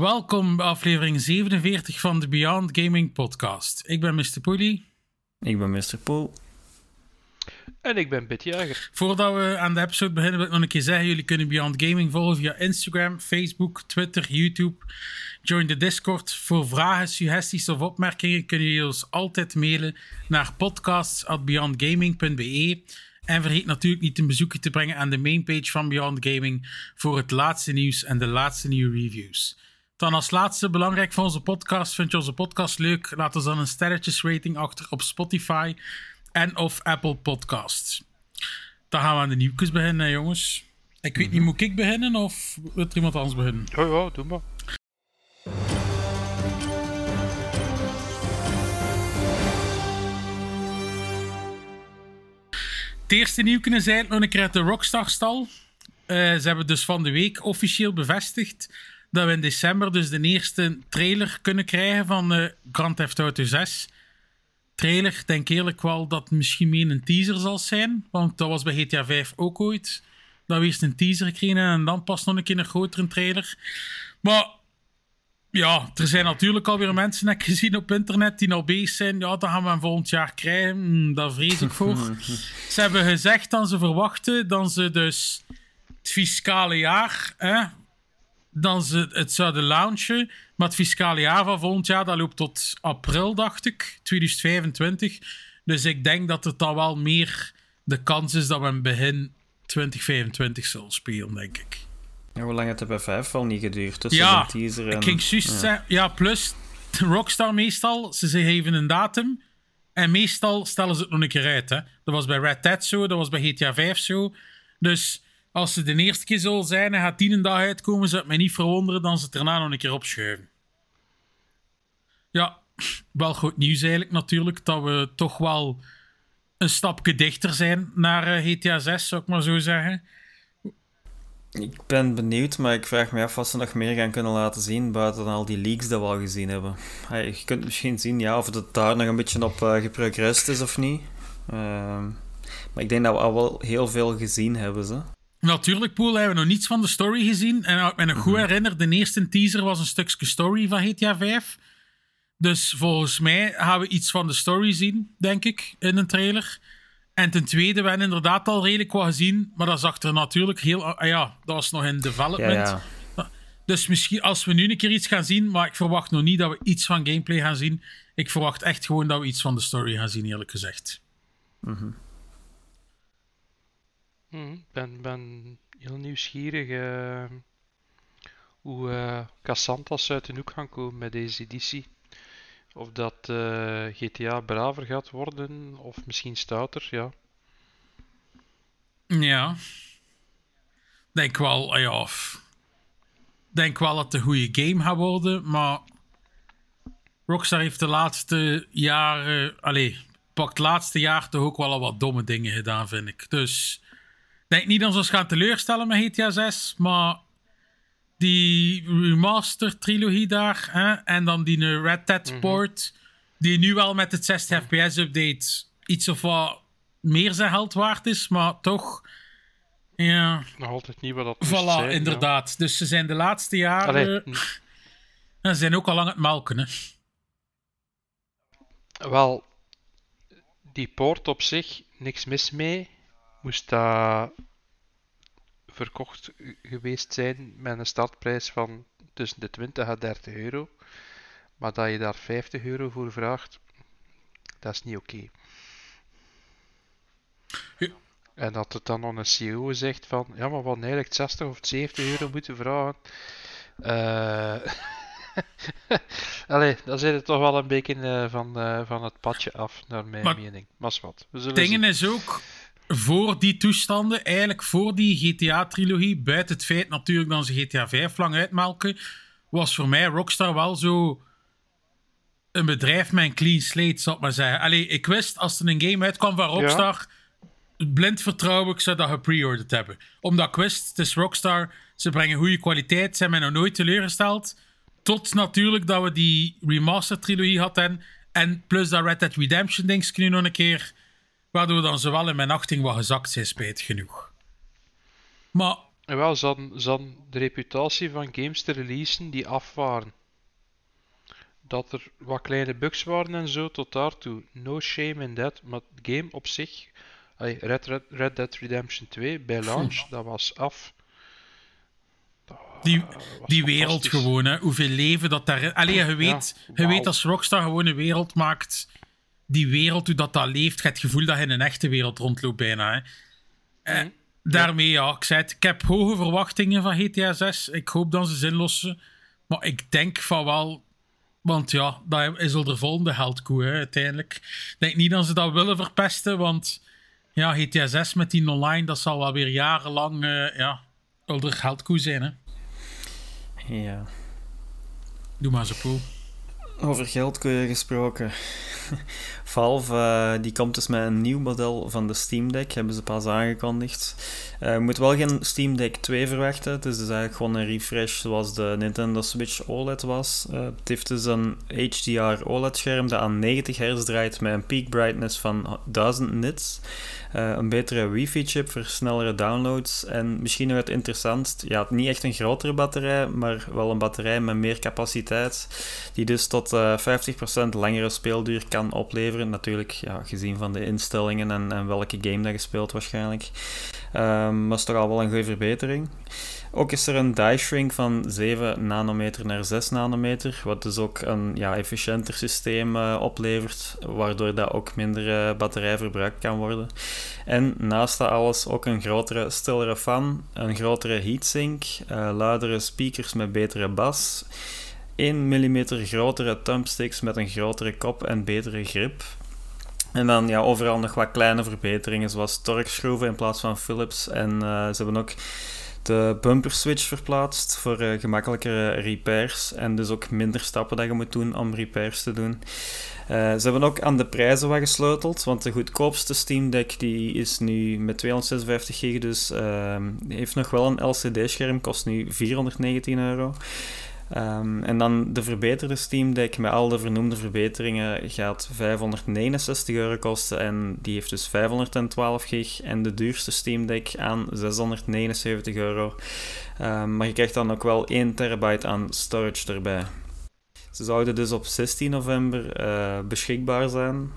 Welkom bij aflevering 47 van de Beyond Gaming Podcast. Ik ben Mr. Poelie. Ik ben Mr. Poel. En ik ben Bitjager. Voordat we aan de episode beginnen, wil ik nog een keer zeggen: jullie kunnen Beyond Gaming volgen via Instagram, Facebook, Twitter, YouTube. Join de Discord. Voor vragen, suggesties of opmerkingen kunnen jullie ons altijd mailen naar podcasts.beyondgaming.be. En vergeet natuurlijk niet een bezoekje te brengen aan de mainpage van Beyond Gaming voor het laatste nieuws en de laatste nieuwe reviews. Dan als laatste, belangrijk voor onze podcast, vind je onze podcast leuk? Laat ons dan een sterretjesrating achter op Spotify en of Apple Podcasts. Dan gaan we aan de nieuwtjes beginnen, jongens. Ik weet niet, moet ik beginnen of wil er iemand anders beginnen? Ja, ja, doe maar. Het eerste is eigenlijk nog een keer uit de Rockstar-stal. Eh, ze hebben dus van de week officieel bevestigd dat we in december dus de eerste trailer kunnen krijgen van eh, Grand Theft Auto 6. Trailer, denk eerlijk wel dat het misschien meer een teaser zal zijn, want dat was bij GTA 5 ook ooit. Dat we eerst een teaser kregen en dan pas nog een keer een grotere trailer. Maar ja, er zijn natuurlijk alweer mensen, heb ik gezien op internet, die al bezig zijn. Ja, dat gaan we hem volgend jaar krijgen. Hm, daar vrees ik voor. ze hebben gezegd dat ze verwachten dat ze dus het fiscale jaar, hè, dan ze het zouden launchen. Maar het fiscale jaar van volgend jaar, dat loopt tot april, dacht ik, 2025. Dus ik denk dat het dan wel meer de kans is dat we in begin 2025 zullen spelen, denk ik. Ja, hoe lang heeft het bij 5 al niet geduurd? Tussen Ja, de teaser en... ik ging juist ja. zeggen- ja, plus Rockstar meestal, ze geven een datum en meestal stellen ze het nog een keer uit. Hè. Dat was bij Red Dead zo, dat was bij GTA 5 zo. Dus als ze de eerste keer zullen zijn en gaat die een dag uitkomen, zou het mij niet verwonderen dan ze daarna nog een keer opschuiven. Ja, wel goed nieuws eigenlijk natuurlijk, dat we toch wel een stapje dichter zijn naar eh, GTA 6, zou ik maar zo zeggen. Ik ben benieuwd, maar ik vraag me af wat ze nog meer gaan kunnen laten zien buiten al die leaks dat we al gezien hebben. Je kunt misschien zien ja, of het daar nog een beetje op eh geprogressed is of niet. Ehm, maar ik denk dat we al wel heel veel gezien hebben. Ze. Natuurlijk, Poel, hebben we nog niets van de story gezien. En ik me goed herinner, de eerste teaser was een stukje story van GTA 5. Dus volgens mij gaan we iets van de story zien, denk ik, in een trailer. En ten tweede, we hebben inderdaad al redelijk wat gezien, maar dat zag er natuurlijk heel... ah ja, dat was nog in development. ja. Dus misschien als we nu een keer iets gaan zien, maar ik verwacht nog niet dat we iets van gameplay gaan zien. Ik verwacht echt gewoon dat we iets van de story gaan zien, eerlijk gezegd. Hm, Ik ben, ben heel nieuwsgierig eh, hoe eh Cassantas uit de hoek gaan komen met deze editie. Of dat eh, GTA braver gaat worden, of misschien stouter, ja. Ja. Denk wel, ah ja. Denk wel dat het een goede game gaat worden, maar. Rockstar heeft de laatste jaren. Allee, pakt het laatste jaar toch ook wel al wat domme dingen gedaan, vind ik. Dus. Denk niet dat ze ons gaan teleurstellen met GTA 6, maar. Die remaster trilogie daar, hè, en dan die eh, Red Dead port, die nu wel met het 60 fps update iets of wat meer zijn geld waard is, maar toch. Ja, Nog altijd niet wat dat voilà, zijn, ja. inderdaad. Dus ze zijn de laatste jaren. Allee, en ze zijn ook al lang het melken. Hè. wel, die poort op zich, niks mis mee. Moest dat verkocht geweest zijn met een startprijs van tussen de 20 en 30 euro. Maar dat je daar 50 euro voor vraagt, dat is niet oké. Ja. En dat het dan nog een CEO zegt van, ja, maar we hadden eigenlijk 60 of 70 euro moeten vragen. Eh, Allee, dan zit het toch wel een beetje eh, van, eh, van het padje af, naar mijn Maar- mening. Maar wat. We zullen dingen zien. is ook voor die toestanden, eigenlijk voor die GTA-trilogie, buiten het feit natuurlijk dat ze GTA 5 lang uitmelken, was voor mij Rockstar wel zo een bedrijf met een clean slate, zal ik maar zeggen. Allee, ik wist als er een game uitkwam van Rockstar, blind vertrouwen ik zou dat gepre-ordered hebben. Omdat ik wist, het is Rockstar, ze brengen goede kwaliteit, ze hebben mij nog nooit teleurgesteld. Tot natuurlijk dat we die remaster-trilogie hadden. En plus dat Red Dead Redemption ding nu nog een keer. Waardoor dan zowel in mijn achting wat gezakt zijn, spijt genoeg. Maar En wel, ze hadden, ze hadden de reputatie van games te releasen die af waren. Dat er wat kleine bugs waren en zo, tot daartoe. No shame in that. Maar het game op zich, Red, Red, Red Dead Redemption 2, bij launch, dat was af. die, was die wereld gewoon, hè, hoeveel leven dat daar... Allee, je weet, je weet als Rockstar gewoon een wereld maakt... Die wereld, hoe dat, dat leeft, je hebt het gevoel dat je in een echte wereld rondloopt bijna. Hè. Eh, daarmee, ja, ik zei het, ik heb hoge verwachtingen van GTA 6. Ik hoop dat ze zin lossen. Maar ik denk van wel... Want ja, dat is al de volgende heldkoe, hè, uiteindelijk. Ik denk niet dat ze dat willen verpesten, want... Ja, GTA 6 met die online, dat zal wel weer jarenlang... eh ja, al de heldkoe zijn, hè. Ja. Doe maar zo, Poel. Over geldkoeien gesproken. Valve eh, die komt dus met een nieuw model van de Steam Deck, hebben ze pas aangekondigd. Eh, je moet wel geen Steam Deck 2 verwachten. Het is dus eigenlijk gewoon een refresh zoals de Nintendo Switch OLED was. Eh, het heeft dus een HDR OLED-scherm dat aan 90 Hz draait met een peak brightness van 1000 nits. Een betere wifi-chip voor snellere downloads. En misschien nog het interessantst, ja, niet echt een grotere batterij, maar wel een batterij met meer capaciteit. Die dus tot eh 50% langere speelduur kan opleveren. Natuurlijk, ja, gezien van de instellingen en, en welke game dat je speelt waarschijnlijk. Ehm maar is toch al wel een goede verbetering. Ook is er een die shrink van 7 nanometer naar 6 nanometer, wat dus ook een ja, efficiënter systeem eh, oplevert, waardoor dat ook minder eh, batterij verbruikt kan worden. En naast dat alles ook een grotere, stillere fan, een grotere heatsink, eh, luidere speakers met betere bas, 1 mm grotere thumbsticks met een grotere kop en betere grip. En dan ja, overal nog wat kleine verbeteringen, zoals torque-schroeven in plaats van Philips. En eh, ze hebben ook de bumper switch verplaatst voor eh, gemakkelijkere repairs. En dus ook minder stappen dat je moet doen om repairs te doen. Eh, ze hebben ook aan de prijzen wat gesleuteld, want de goedkoopste Steam Deck die is nu met 256 gig, dus ehm, heeft nog wel een LCD-scherm, kost nu 419 euro. Ehm, en dan de verbeterde Steam Deck met al de vernoemde verbeteringen gaat 569 euro kosten en die heeft dus 512 gig. En de duurste Steam Deck aan 679 euro. Ehm, maar je krijgt dan ook wel 1 terabyte aan storage erbij. Ze zouden dus op 16 november eh, beschikbaar zijn.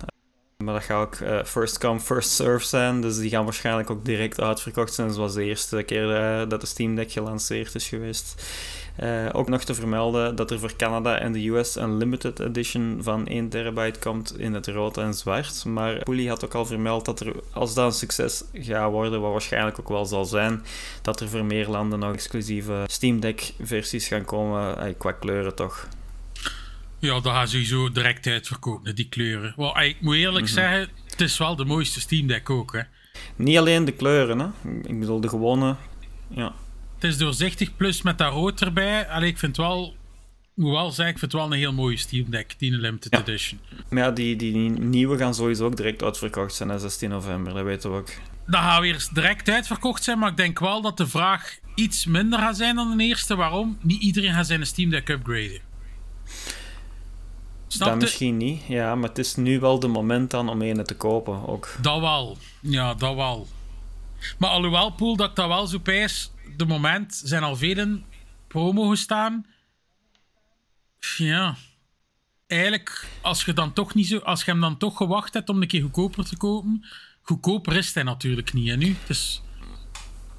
Maar dat gaat ook eh, first come, first serve zijn. Dus die gaan waarschijnlijk ook direct uitverkocht zijn. Zoals de eerste keer eh, dat de Steam Deck gelanceerd is geweest. Eh, ook nog te vermelden dat er voor Canada en de US een limited edition van 1 terabyte komt in het rood en zwart. Maar Pooley had ook al vermeld dat er, als dat een succes gaat worden, wat waarschijnlijk ook wel zal zijn, dat er voor meer landen nog exclusieve Steam Deck versies gaan komen, eh, qua kleuren toch. Ja, dat gaat sowieso direct uitverkopen, die kleuren. Wel, ik moet eerlijk Mhm. zeggen, het is wel de mooiste Steam Deck ook. Hè. Niet alleen de kleuren, hè. Ik bedoel, de gewone... Ja. Het is doorzichtig, plus met dat rood erbij. Allee, ik vind wel, ik moet wel zeggen, ik vind het wel een heel mooie Steam Deck, die Limited Ja. Edition. Maar ja, die, die nieuwe gaan sowieso ook direct uitverkocht zijn, hè, 16 november, dat weten we ook. Dat gaat weer direct uitverkocht zijn, maar ik denk wel dat de vraag iets minder gaat zijn dan de eerste. Waarom? Niet iedereen gaat zijn Steam Deck upgraden. Snap Dat misschien niet, ja, maar het is nu wel de moment dan om een te kopen ook. Dat wel. Ja, dat wel. Maar alhoewel, Poel, dat ik dat wel zo pijs, de moment zijn al velen promo gestaan. Ja. Eigenlijk, als je, dan toch niet zo, als je hem dan toch gewacht hebt om een keer goedkoper te kopen, goedkoper is hij natuurlijk niet. En nu? Dus,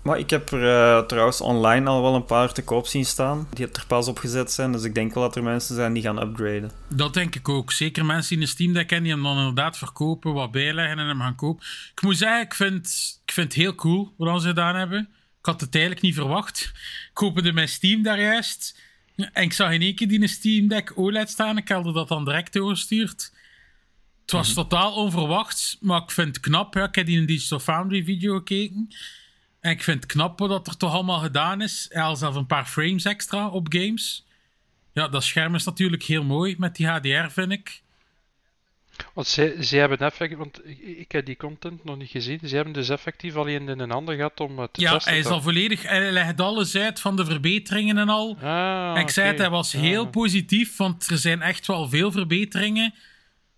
Maar ik heb er eh, trouwens online al wel een paar te koop zien staan, die er pas op gezet zijn, dus ik denk wel dat er mensen zijn die gaan upgraden. dat denk ik ook. Zeker mensen die een Steam Deck hebben, die hem dan inderdaad verkopen, wat bijleggen en hem gaan kopen. Ik moet zeggen, ik vind, ik vind het heel cool wat ze gedaan hebben. Ik had het eigenlijk niet verwacht. Ik opende mijn Steam daar juist. En ik zag in één keer die een Steam Deck OLED staan. Ik had er dat dan direct doorgestuurd. Het was totaal onverwachts, maar ik vind het knap. Ja, ik heb die in een Digital Foundry video gekeken. En ik vind het knap wat er toch allemaal gedaan is. Ja, al zelfs een paar frames extra op games. Ja, dat scherm is natuurlijk heel mooi met die HDR, vind ik. Want ze, ze hebben effectief, want ik, ik heb die content nog niet gezien. Ze hebben dus effectief alleen in een handen gehad om het te Ja, testen. hij is al volledig... Hij legt alles uit van de verbeteringen en al. Ah, ik zei het, hij was Ja. heel positief, want er zijn echt wel veel verbeteringen.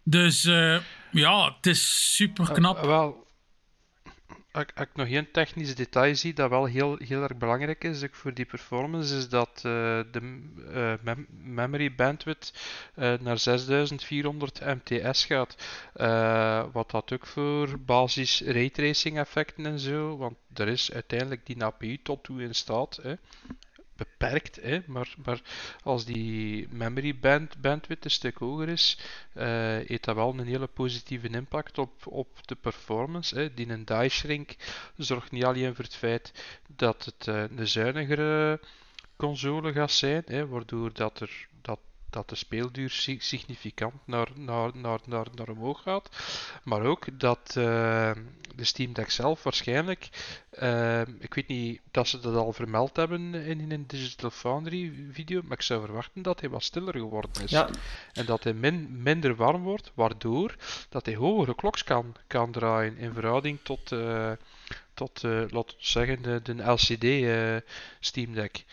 Dus eh, ja, het is super knap. Eh, wel, ik- ik nog één technisch detail zie dat wel heel, heel erg belangrijk is voor die performance, is dat eh, de eh, mem- memory bandwidth eh, naar 6400 mts gaat. Wat dat ook voor basis raytracing effecten en zo, want er is uiteindelijk die APU tot toe in staat. Hè beperkt, hè, maar, maar als die memory band, bandwidth een stuk hoger is, eh, heeft dat wel een hele positieve impact op, op de performance. Hè. Die een die shrink zorgt niet alleen voor het feit dat het eh, een zuinigere console gaat zijn, hè, waardoor dat, er, dat, dat de speelduur si- significant naar, naar, naar, naar, naar omhoog gaat, maar ook dat eh, de Steam Deck zelf waarschijnlijk eh, ik weet niet dat ze dat al vermeld hebben in, in een Digital Foundry video, maar ik zou verwachten dat hij wat stiller geworden is. Ja, En dat hij min, minder warm wordt, waardoor dat hij hogere kloks kan, kan draaien in verhouding tot, eh, tot laten we zeggen, de, de LCD Steam Deck.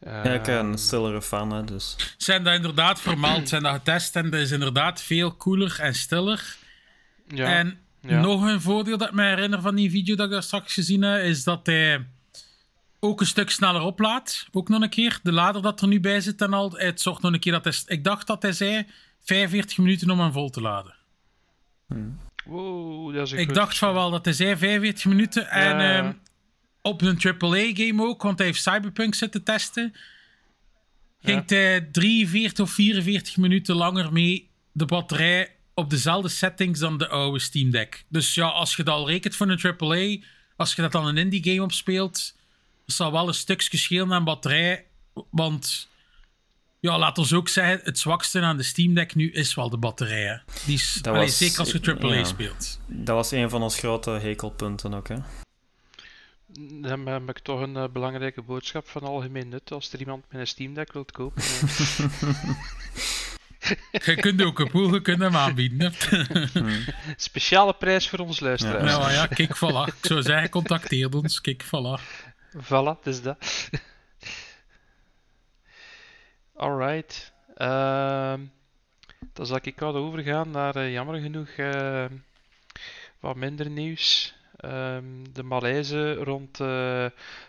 Ja, ik ben Ehm, een stillere fan, hè, dus... Zijn dat inderdaad vermeld, zijn dat getest en dat is inderdaad veel koeler en stiller. ja, En ja. nog een voordeel dat ik me herinner van die video dat ik daar straks gezien heb, is dat hij ook een stuk sneller oplaadt. Ook nog een keer. De lader dat er nu bij zit en al, het zorgt nog een keer dat hij... Ik dacht dat hij zei 45 minuten om hem vol te laden. Wow, dat is een Ik goed dacht van wel dat hij zei 45 minuten. En Ja. ehm, op een AAA-game ook, want hij heeft Cyberpunk zitten testen. Ging hij 43 of 44 minuten langer mee de batterij op dezelfde settings dan de oude Steam Deck. Dus ja, als je dat al rekent voor een AAA, als je dat dan een indie game opspeelt, zal wel een stukje schelen aan batterij. Want ja, laat ons ook zeggen, het zwakste aan de Steam Deck nu is wel de batterij. hè. Die is, allee, was- zeker als je AAA ja. speelt. Dat was een van ons grote hekelpunten ook, hè. Dan heb ik toch een eh, belangrijke boodschap van algemeen nut. Als er iemand met een Steam Deck wilt kopen, Je kunt ook een poel, je kunt hem aanbieden. speciale prijs voor ons luisteraars. Nou maar ja, kijk, voilà. Ik zou zeggen, contacteer ons. Kijk, voilà. Voilà, het is dat. Alright. Ehm dan zal ik overgaan naar eh, jammer genoeg eh, wat minder nieuws. Ehm, de malaise rond eh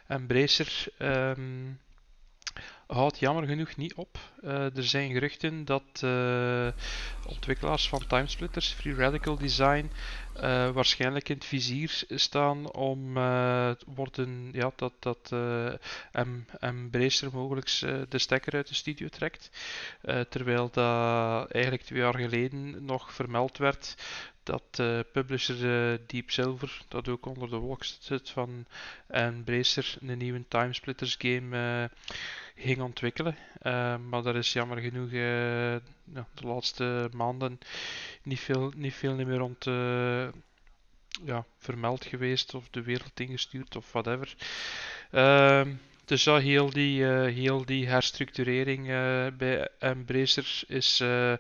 Embracer ehm, houdt jammer genoeg niet op. Eh, er zijn geruchten dat eh, ontwikkelaars van Timesplitters, Free Radical Design, waarschijnlijk in het vizier staan om worden, ja, dat, dat em- Embracer mogelijk de stekker uit de studio trekt. Terwijl dat eigenlijk twee jaar geleden nog vermeld werd dat eh, publisher eh, Deep Silver, dat ook onder de wolk zit van Embracer, een nieuwe Timesplitters game eh, ging ontwikkelen. Eh, maar daar is jammer genoeg eh, ja, de laatste maanden niet veel, niet veel meer rond eh, ja, vermeld geweest of de wereld ingestuurd of whatever. Ehm, dus ja, heel die, eh, heel die herstructurering eh, bij Embracer is eh,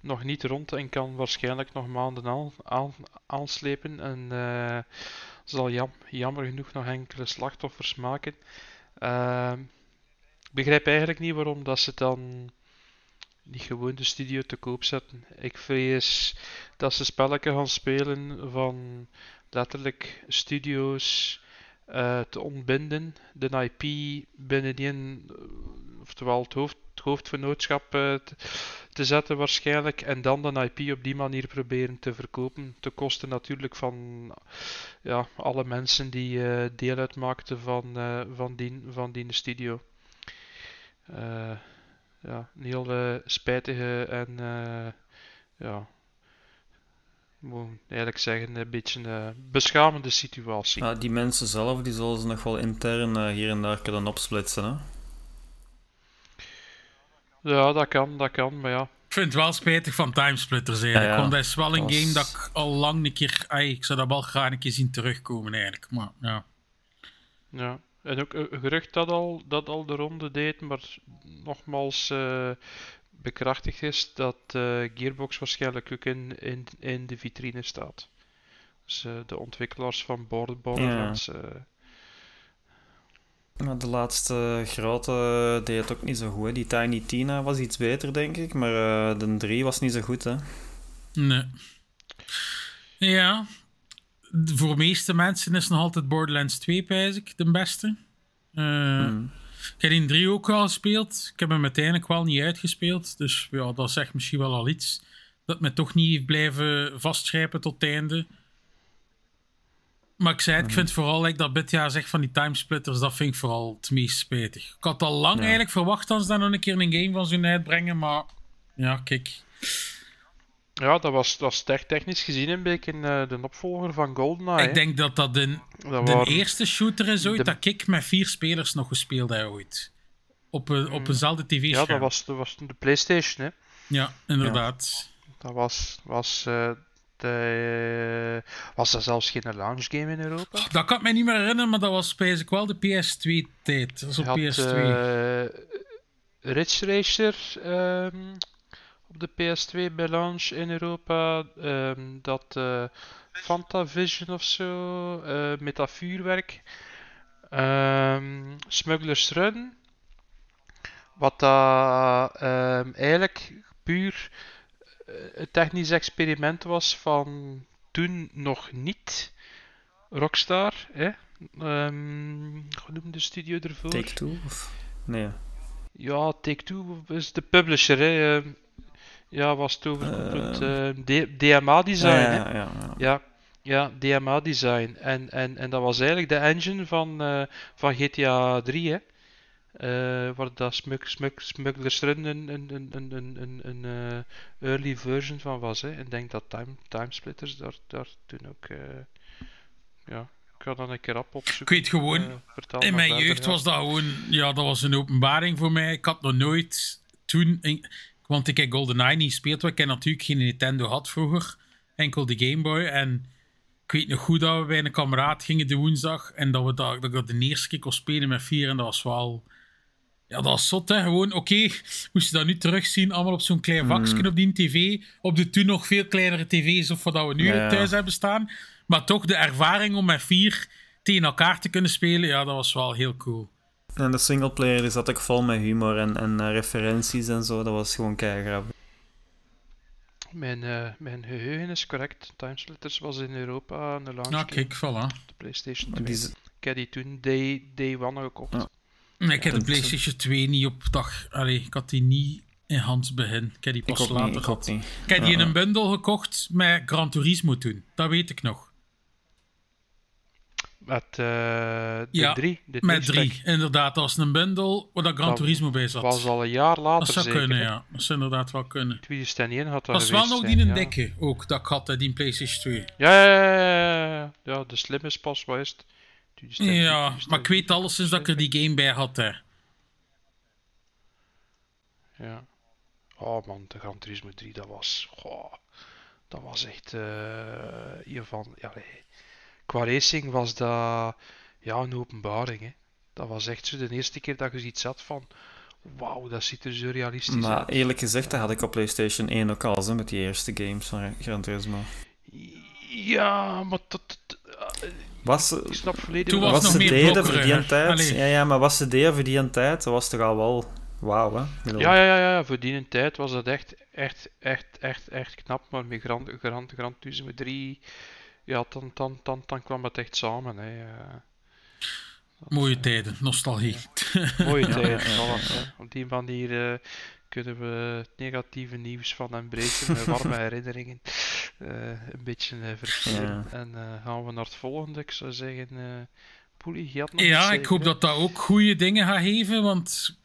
nog niet rond en kan waarschijnlijk nog maanden aan, aan, aanslepen. En zal jam, jammer genoeg nog enkele slachtoffers maken. Ehm, ik begrijp eigenlijk niet waarom dat ze dan niet gewoon de studio te koop zetten. Ik vrees dat ze spelletje gaan spelen van letterlijk studio's eh, te ontbinden, de IP binnenin, eh, oftewel het, hoofd, het hoofdvernootschap eh, te, te zetten waarschijnlijk, en dan de IP op die manier proberen te verkopen, ten koste natuurlijk van ja, alle mensen die deel uitmaakten van, van, die, van die studio. Ja, een heel spijtige en ja, moet eigenlijk zeggen, een beetje een beschamende situatie. Ja, die mensen zelf die zullen ze nog wel intern eh, hier en daar kunnen opsplitsen. Hè? Ja, dat kan, dat kan, maar ja. Ik vind het wel spijtig van Timesplitters eigenlijk. Ja, ja. Want dat is wel een Dat was- game dat ik al lang een keer... ai, ik zou dat wel graag een keer zien terugkomen eigenlijk. Maar ja. Ja, en ook een gerucht dat al, dat al de ronde deed, maar nogmaals eh, bekrachtigd is dat eh, Gearbox waarschijnlijk ook in, in, in de vitrine staat. Dus eh, de ontwikkelaars van Border- Borderlands. eh, Maar de laatste grote deed het ook niet zo goed. hè. Die Tiny Tina was iets beter, denk ik. Maar eh, de 3 was niet zo goed, hè. Nee. Ja. Voor de meeste mensen is nog altijd Borderlands 2, pijs ik, de beste. Eh, Hmm. Ik heb die 3 ook wel gespeeld. Ik heb hem uiteindelijk wel niet uitgespeeld. Dus ja, dat zegt misschien wel al iets. Dat me toch niet heeft blijven vastgrijpen tot het einde. Maar ik zei het, ik vind vooral like, dat Bitja zegt van die timesplitters, dat vind ik vooral het meest spijtig. Ik had al lang Ja. eigenlijk verwacht dat ze daar nog een keer een game van zouden uitbrengen, maar ja, kijk. Ja, dat was, dat was tech- technisch gezien een beetje eh, de opvolger van GoldenEye. Ik denk dat dat. Dat de eerste shooter is ooit de- dat ik met vier spelers nog gespeeld heb ooit. Op, een, op eenzelfde tv-scherm. Ja, dat was, dat was de PlayStation, hè. Ja, inderdaad. Dat was, was, eh, de, was dat zelfs geen launch game in Europa? Dat kan ik me niet meer herinneren, maar dat was ik wel de PS2-tijd. Dat was op Je had PS2. eh, Ridge Racer ehm, op de PS2 bij launch in Europa. ehm, dat eh Fantavision of zo, eh, met dat vuurwerk. Ehm Smugglers Run. Wat dat ehm, eigenlijk puur eh, een technisch experiment was van toen nog niet Rockstar. Hè? Ehm, hoe noemde de studio ervoor? Take-Two? Of... Nee. Ja, Take-Two is de publisher, hè. Ehm, ja, was het overkoepeld. Eh. ehm, D- DMA Design, Ah, hè. ja, ja, ja. Ja, ja, DMA Design. En, en, en dat was eigenlijk de engine van, eh, van GTA 3, hè. Eh, waar dat Smug, Smug, Smugglers Run een, een, een, een, een, eh, early version van was. Hè. En ik denk dat Time, Timesplitters daar, daar toen ook... eh, ja, ik ga dan een keer op opzoeken. Ik weet gewoon, in mijn verder, jeugd ja. was dat gewoon... Ja, dat was een openbaring voor mij. Ik had nog nooit toen... in- want ik heb GoldenEye niet gespeeld, want ik heb natuurlijk geen Nintendo had vroeger. Enkel de Game Boy. En ik weet nog goed dat we bij een kameraad gingen de woensdag. En dat we dat, dat ik dat de eerste keer kon spelen met vier. En dat was wel... Ja, dat was zot, hè. Gewoon, oké, moest je dat nu terugzien, allemaal op zo'n klein vakje op die tv. Op de toen nog veel kleinere tv's of wat we nu ja. thuis hebben staan. Maar toch, de ervaring om met vier tegen elkaar te kunnen spelen, ja, dat was wel heel cool. En de singleplayer die zat ook vol met humor en, en eh, referenties en zo. Dat was gewoon keigrappig. Mijn, eh, mijn geheugen is correct. Timesplitters was in Europa een launch Nou, game kijk, voilà. de PlayStation 2. Die Ik heb die toen day, day one gekocht. Ja. Nee, ik heb de PlayStation 2 niet op dag. Allee, ik had die niet in Hans begin. Ik heb die ik pas later niet. Ik gehad. niet. Ik heb die in een bundel gekocht met Gran Turismo toen. Dat weet ik nog. Met eh, de Ja, 3. De Met drie, inderdaad. Was een bundel waar dat Gran Dat Turismo bij zat. was al een jaar later dat zou zeker. kunnen, ja. Dat zou inderdaad wel kunnen. 2001 had dat Dat was wel nog zijn, die een ja. dikke ook, dat ik had, die PlayStation 2. Ja, ja, ja, ja, ja. De slim is pas, wat is het? 2010, Ja, 2010, maar ik weet alleszins dat ik er die game bij had, hè. Ja. Oh man, de Gran Turismo 3, dat was... goh, dat was echt... eh hiervan... Ja, nee. Qua racing was dat... Ja, een openbaring, hè. Dat was echt zo de eerste keer dat je zoiets had van... Wauw, dat ziet er zo realistisch Maar uit. eerlijk gezegd, dat had ik op PlayStation 1 ook al, zo, met die eerste games van Gran Turismo. Ja, maar dat... Was, ik snap volledig... Toen was wat nog ze meer deden voor die hè. tijd, Allee. ja, ja, maar wat ze deden voor die tijd, dat was toch al wel wauw, hè? Ja, ja, ja, ja, voor die tijd was dat echt, echt, echt, echt, echt knap. Maar met Gran, Gran, Gran Turismo 3, ja, dan, dan, dan, dan kwam het echt samen. Hè. eh. Mooie tijden, nostalgie. mooie Ja, tijd. ja, ja, voilà, hè. Op die manier eh, kunnen we het negatieve nieuws van embracen met warme herinneringen eh, een beetje verkeren. En eh, gaan we naar het volgende. Ik zou zeggen, eh Poelie, je had nog Ja, iets ik hoop dat dat ook goede dingen gaat geven, want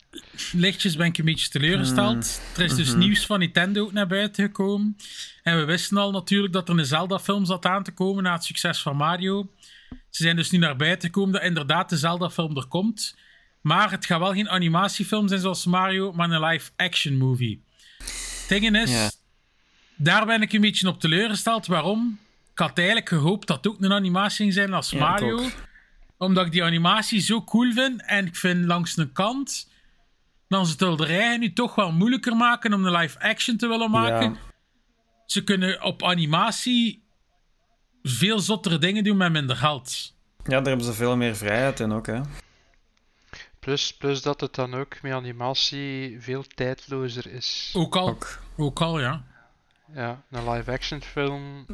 lichtjes ben ik een beetje teleurgesteld. Er is dus nieuws van Nintendo ook naar buiten gekomen. En we wisten al natuurlijk dat er een Zelda-film zat aan te komen na het succes van Mario. Ze zijn dus nu naar buiten gekomen dat inderdaad de Zelda-film er komt. Maar het gaat wel geen animatiefilm zijn zoals Mario, maar een live-action movie. Het ding is, daar ben ik een beetje op teleurgesteld. Waarom? Ik had eigenlijk gehoopt dat het ook een animatie ging zijn als Ja, Mario. Omdat ik die animatie zo cool vind. En ik vind langs de kant dan ze het Hilderij nu toch wel moeilijker maken om een live-action te willen maken. Ja. Ze kunnen op animatie veel zottere dingen doen met minder geld. ja, daar hebben ze veel meer vrijheid in ook, hè. Plus, plus dat het dan ook met animatie veel tijdlozer is. Ook al, Ook. ook al ja. Ja, een live-action film,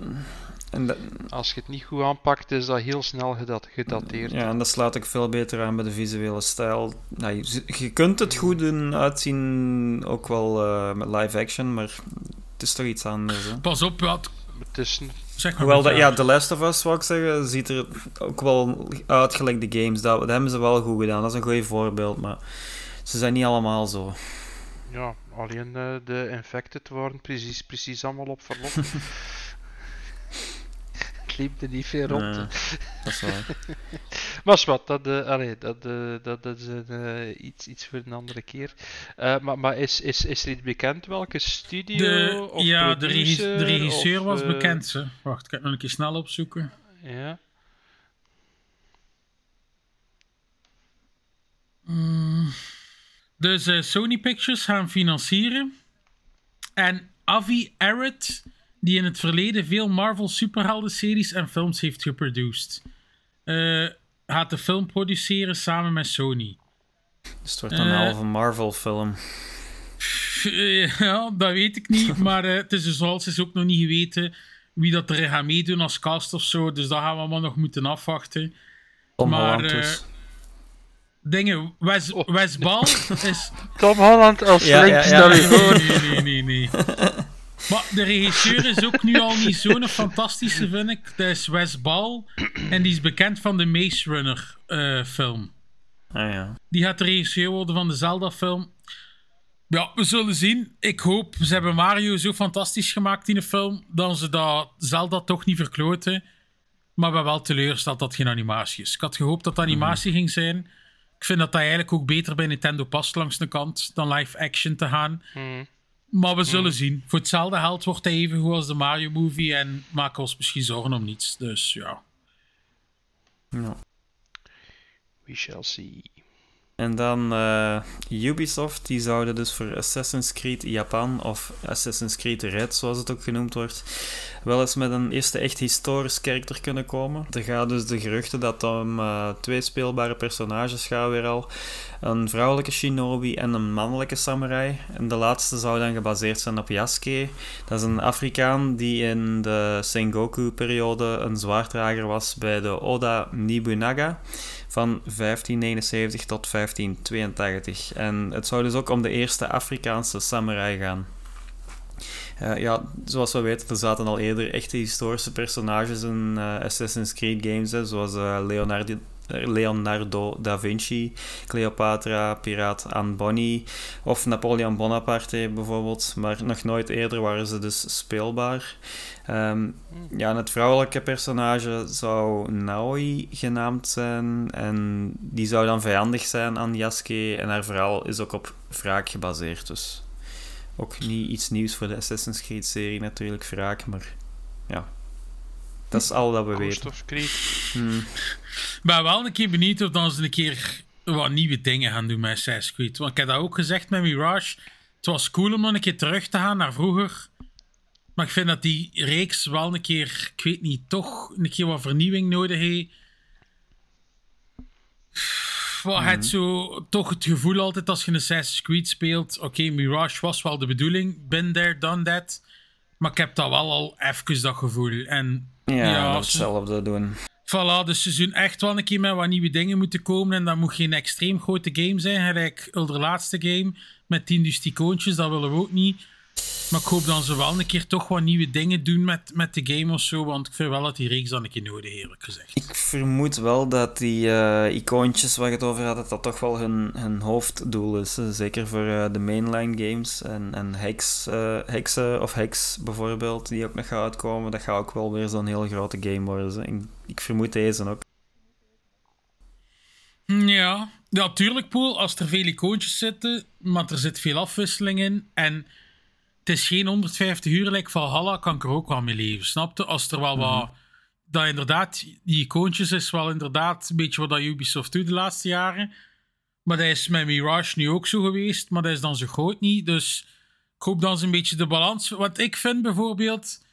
En dat, als je het niet goed aanpakt, is dat heel snel gedat, gedateerd. ja, en dat slaat ook veel beter aan bij de visuele stijl. Nou, je, je kunt het goed doen uitzien, ook wel eh, met live action, maar het is toch iets anders, hè. Pas op, wat, Het is, n- zeg maar. Hoewel, dat, ja, The Last of Us, zou ik zeggen, ziet er ook wel uit gelijk de games. Dat, dat hebben ze wel goed gedaan. Dat is een goed voorbeeld, maar ze zijn niet allemaal zo. Ja, alleen eh, de infected waren precies, precies allemaal op verlof. het liep er niet veel rond. Nee, hè. dat is waar. Maar is wat, dat, eh, allee, dat, eh, dat, dat is een, eh, iets, iets voor een andere keer. Eh, maar maar is, is, is er iets bekend welke studio? de, of ja, de, regis- de producer, regisseur of, was bekend. Ze. Wacht, ik ga het nog een keer snel opzoeken. Ja. Dus eh, Sony Pictures gaan financieren. En Avi Arad, die in het verleden veel Marvel superhelden-series en films heeft geproduced, eh, gaat de film produceren samen met Sony. Dus het wordt een Eh. halve Marvel-film. Ja, dat weet ik niet. Maar het is dus is ook nog niet geweten wie dat er gaat meedoen als cast of zo. Dus dat gaan we allemaal nog moeten afwachten. Tom maar, Holland dus. Dingen, Wes, Oh. Wes Ball is Tom Holland als Ja, Link ja. Oh, nee, nee, nee, nee. Maar de regisseur is ook nu al niet zo'n fantastische, vind ik. Dat is Wes Ball. En die is bekend van de Maze Runner eh, film. Ah, ja. Die gaat de regisseur worden van de Zelda-film. Ja, we zullen zien. Ik hoop, ze hebben Mario zo fantastisch gemaakt in de film, dat ze dat Zelda toch niet verkloten. Maar ik ben wel teleurgesteld dat het geen animatie is. Ik had gehoopt dat het animatie ging zijn. Ik vind dat dat eigenlijk ook beter bij Nintendo past langs de kant dan live action te gaan. Hmm. Maar we zullen zien. Voor hetzelfde geld wordt hij even goed als de Mario movie en maken we ons misschien zorgen om niets. Dus ja. Ja. We shall see. En dan eh, Ubisoft, die zouden dus voor Assassin's Creed Japan, of Assassin's Creed Red, zoals het ook genoemd wordt, wel eens met een eerste echt historisch karakter kunnen komen. Er gaan dus de geruchten dat om eh, twee speelbare personages gaat weer al. Een vrouwelijke shinobi en een mannelijke samurai. En de laatste zou dan gebaseerd zijn op Yasuke. Dat is een Afrikaan die in de Sengoku-periode een zwaarddrager was bij de Oda Nobunaga van 1579 tot 1582. En het zou dus ook om de eerste Afrikaanse samurai gaan. Eh, ja, zoals we weten, er zaten al eerder echte historische personages in eh, Assassin's Creed games, hè, zoals eh, Leonardo, Leonardo da Vinci, Cleopatra, piraat Anne Bonny of Napoleon Bonaparte bijvoorbeeld. Maar nog nooit eerder waren ze dus speelbaar. Ehm, ja, en het vrouwelijke personage zou Naoi genaamd zijn. En die zou dan vijandig zijn aan Yasuke. En haar verhaal is ook op wraak gebaseerd. Dus ook niet iets nieuws voor de Assassin's Creed-serie natuurlijk, wraak. Maar ja, dat is al dat we weten. Creed. Hmm. Ben wel een keer benieuwd of dan ze een keer wat nieuwe dingen gaan doen met Assassin's Creed. Want ik heb dat ook gezegd met Mirage. Het was cool om dan een keer terug te gaan naar vroeger. Maar ik vind dat die reeks wel een keer, ik weet niet, toch een keer wat vernieuwing nodig heeft. Wat het zo toch het gevoel altijd als je een Assassin's Creed speelt. Oké, Mirage was wel de bedoeling. Been there, done that. Maar ik heb dat wel al even dat gevoel. En Ja, Ja, hetzelfde doen. Voilà, dus ze zullen echt wel een keer met wat nieuwe dingen moeten komen. En dat moet geen extreem grote game zijn. Gelijk de laatste game met 10 icoontjes, dat willen we ook niet. Maar ik hoop dan ze wel een keer toch wat nieuwe dingen doen met, met de game of zo. Want ik vind wel dat die reeks dan een keer nodig eerlijk gezegd. Ik vermoed wel dat die eh, icoontjes waar je het over had, dat dat toch wel hun, hun hoofddoel is. Zeker voor eh, de mainline games. En, en Hex, eh, Hexen of Hex bijvoorbeeld, die ook nog gaat uitkomen. Dat gaat ook wel weer zo'n heel grote game worden. Ik, ik vermoed deze ook. Ja, ja, tuurlijk, Poel. Als er veel icoontjes zitten, maar er zit veel afwisseling in. En het is geen 150 uur, like Valhalla, kan ik er ook wel mee leven. Snapte? Als er wel wat... Dat inderdaad, die icoontjes is wel inderdaad een beetje wat dat Ubisoft doet de laatste jaren. Maar dat is met Mirage nu ook zo geweest, maar dat is dan zo groot niet. Dus ik hoop dan eens een beetje de balans. Wat ik vind bijvoorbeeld...